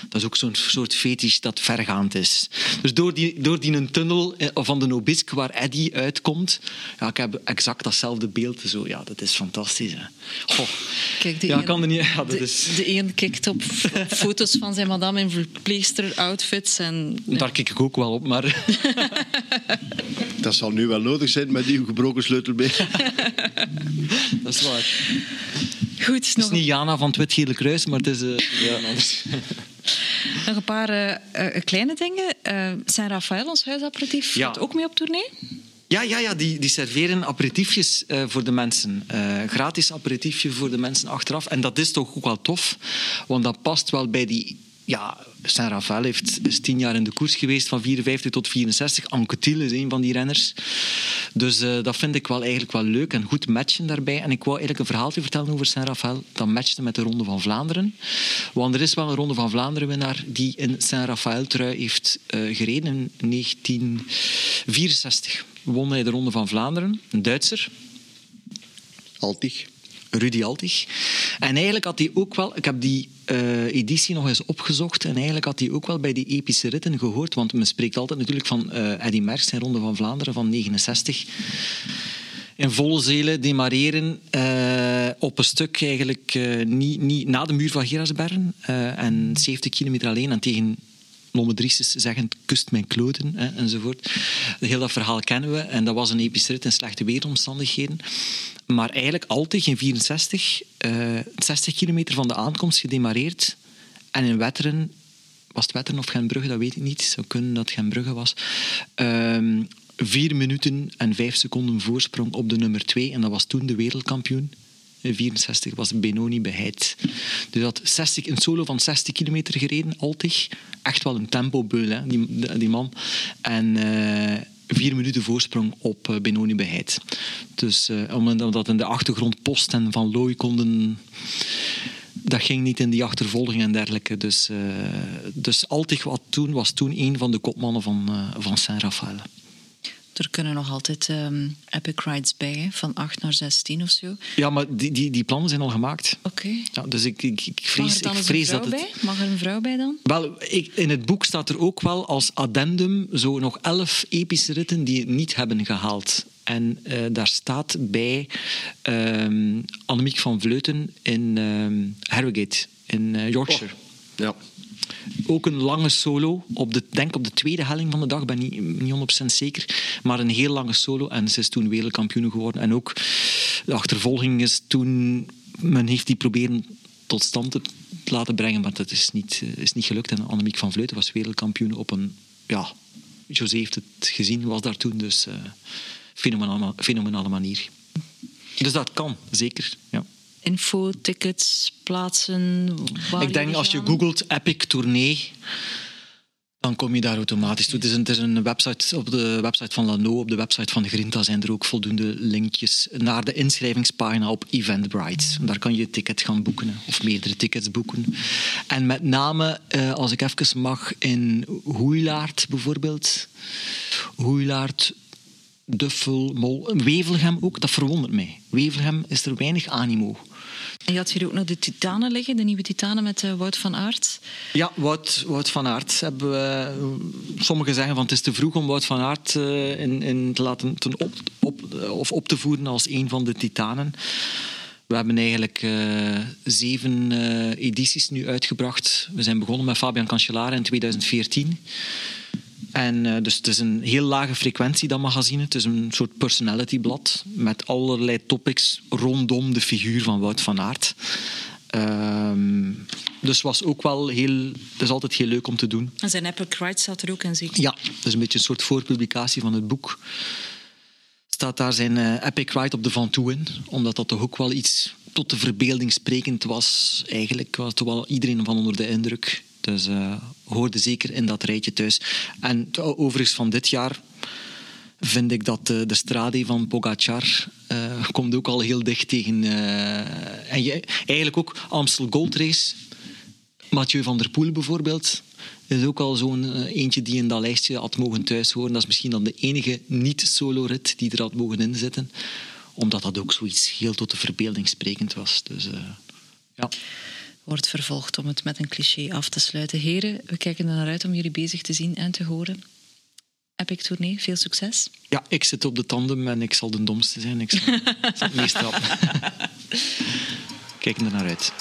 Dat is ook zo'n soort fetish dat vergaand is. Dus door die, door die een tunnel van de Nobisk waar Eddy uitkomt, ja, ik heb exact datzelfde beeld. Zo, ja, dat is fantastisch. Hè. Goh. Kijk, de ja, een, kan er niet, ja, dat de, is... de een kijkt op foto's van zijn madame in verpleegster-outfits. En, ja. Daar kijk ik ook wel op, maar... dat zal nu wel nodig zijn met die gebroken sleutelbeen. dat is waar. Goed, het is niet Jana van het Wit-Gele Kruis, maar het is uh, ja, anders. Nog een paar uh, uh, kleine dingen. Uh, Saint Raphaël, ons huisapparatief, ja. gaat ook mee op tournee? Ja, ja, ja die, die serveren aperitiefjes uh, voor de mensen. Uh, gratis aperitiefje voor de mensen achteraf. En dat is toch ook wel tof, want dat past wel bij die... Ja, Saint Raphaël heeft, is tien jaar in de koers geweest, van 54 tot 64. Anquetil is een van die renners. Dus uh, dat vind ik wel eigenlijk wel leuk en goed matchen daarbij. En ik wou eigenlijk een verhaaltje vertellen over Saint Raphaël. Dat matchte met de Ronde van Vlaanderen. Want er is wel een Ronde van Vlaanderen winnaar die in Saint Raphaël trui heeft uh, gereden in 1964 won hij de Ronde van Vlaanderen. Een Duitser. Altig. Rudy Altig. En eigenlijk had hij ook wel... Ik heb die uh, editie nog eens opgezocht. En eigenlijk had hij ook wel bij die epische ritten gehoord. Want men spreekt altijd natuurlijk van uh, Eddy Merckx in Ronde van Vlaanderen van 69 in volle zelen demareren uh, op een stuk eigenlijk niet, niet, na de muur van Gerasbergen en 70 kilometer alleen en tegen Lomme Dries zeggend kust mijn kloten hè, enzovoort. Heel dat verhaal kennen we en dat was een epische rit in slechte weeromstandigheden. Maar eigenlijk altijd in 64, 60 kilometer van de aankomst gedemareerd en in Wetteren was het Wetteren of Genbrugge, dat weet ik niet. Zou kunnen dat Genbrugge was. Uh, vier minuten en vijf seconden voorsprong op de nummer twee. En dat was toen de wereldkampioen. In 64 was Benoni beheid. Dus dat 60, een solo van 60 kilometer gereden, altig. Echt wel een tempobeul, hè, die, die man. En uh, vier minuten voorsprong op uh, Benoni beheid. Dus uh, omdat in de achtergrond Post en Van Looy konden dat ging niet in die achtervolging en dergelijke. Dus, dus Altig wat toen, was toen een van de kopmannen van, van Saint-Raphaël. Er kunnen nog altijd um, epic rides bij, van 8 naar 16 of zo. Ja, maar die, die, die plannen zijn al gemaakt. Oké. Okay. Ja, dus ik, ik, ik vrees, ik vrees een dat vrouw het... bij? Mag er een vrouw bij dan? Wel, ik, in het boek staat er ook wel als addendum zo nog elf epische ritten die het niet hebben gehaald. En uh, daar staat bij um, Annemiek van Vleuten in um, Harrogate in uh, Yorkshire. Oh. Ja. Ook een lange solo, op de, denk op de tweede helling van de dag, ben niet, niet 100% zeker. Maar een heel lange solo en ze is toen wereldkampioen geworden. En ook de achtervolging is toen, men heeft die proberen tot stand te laten brengen, maar dat is niet, is niet gelukt. En Annemiek van Vleuten was wereldkampioen op een, ja, José heeft het gezien, was daar toen, dus uh, fenomenale, fenomenale manier. Dus dat kan, zeker, ja info, tickets, plaatsen? Ik denk als je googelt Epic Tournee, dan kom je daar automatisch toe. Het is een, het is een website, op de website van Lano, op de website van de Grinta zijn er ook voldoende linkjes naar de inschrijvingspagina op Eventbrite. Daar kan je ticket gaan boeken, of meerdere tickets boeken. En met name, als ik even mag, in Hoeilaard bijvoorbeeld. Hoeilaard, Duffel, Mol, Wevelgem ook, dat verwondert mij. Wevelgem is er weinig animo. En je had hier ook nog de Titanen liggen, de nieuwe Titanen met uh, Wout van Aert. Ja, Wout, Wout van Aert. Hebben we, sommigen zeggen van het is te vroeg om Wout van Aert uh, in, in te laten ten op, op, of op te voeren als een van de Titanen. We hebben eigenlijk zeven edities nu uitgebracht. We zijn begonnen met Fabian Cancellara in 2014. En uh, dus het is een heel lage frequentie, dat magazine. Het is een soort personalityblad met allerlei topics rondom de figuur van Wout van Aert. Uh, dus was ook wel heel... Het is altijd heel leuk om te doen. En zijn Epic Ride staat er ook in, zeker? Ja, dat is een beetje een soort voorpublicatie van het boek. Staat daar zijn uh, Epic Ride op de Van Toe in. Omdat dat toch ook wel iets tot de verbeelding sprekend was. Eigenlijk was toch wel iedereen van onder de indruk. Dus uh, hoorde zeker in dat rijtje thuis. En overigens van dit jaar vind ik dat de, de Strade van Pogacar uh, komt ook al heel dicht tegen... Uh, en je, eigenlijk ook Amstel Gold Race. Mathieu van der Poel bijvoorbeeld is ook al zo'n eentje die in dat lijstje had mogen thuis horen. Dat is misschien dan de enige niet-solo-rit die er had mogen inzetten. Omdat dat ook zoiets heel tot de verbeelding sprekend was. Dus ja wordt vervolgd, om het met een cliché af te sluiten. Heren, we kijken er naar uit om jullie bezig te zien en te horen. Epic Tournee, veel succes. Ja, ik zit op de tandem en ik zal de domste zijn. Ik zal, zal het meest trappen. Kijken er naar uit.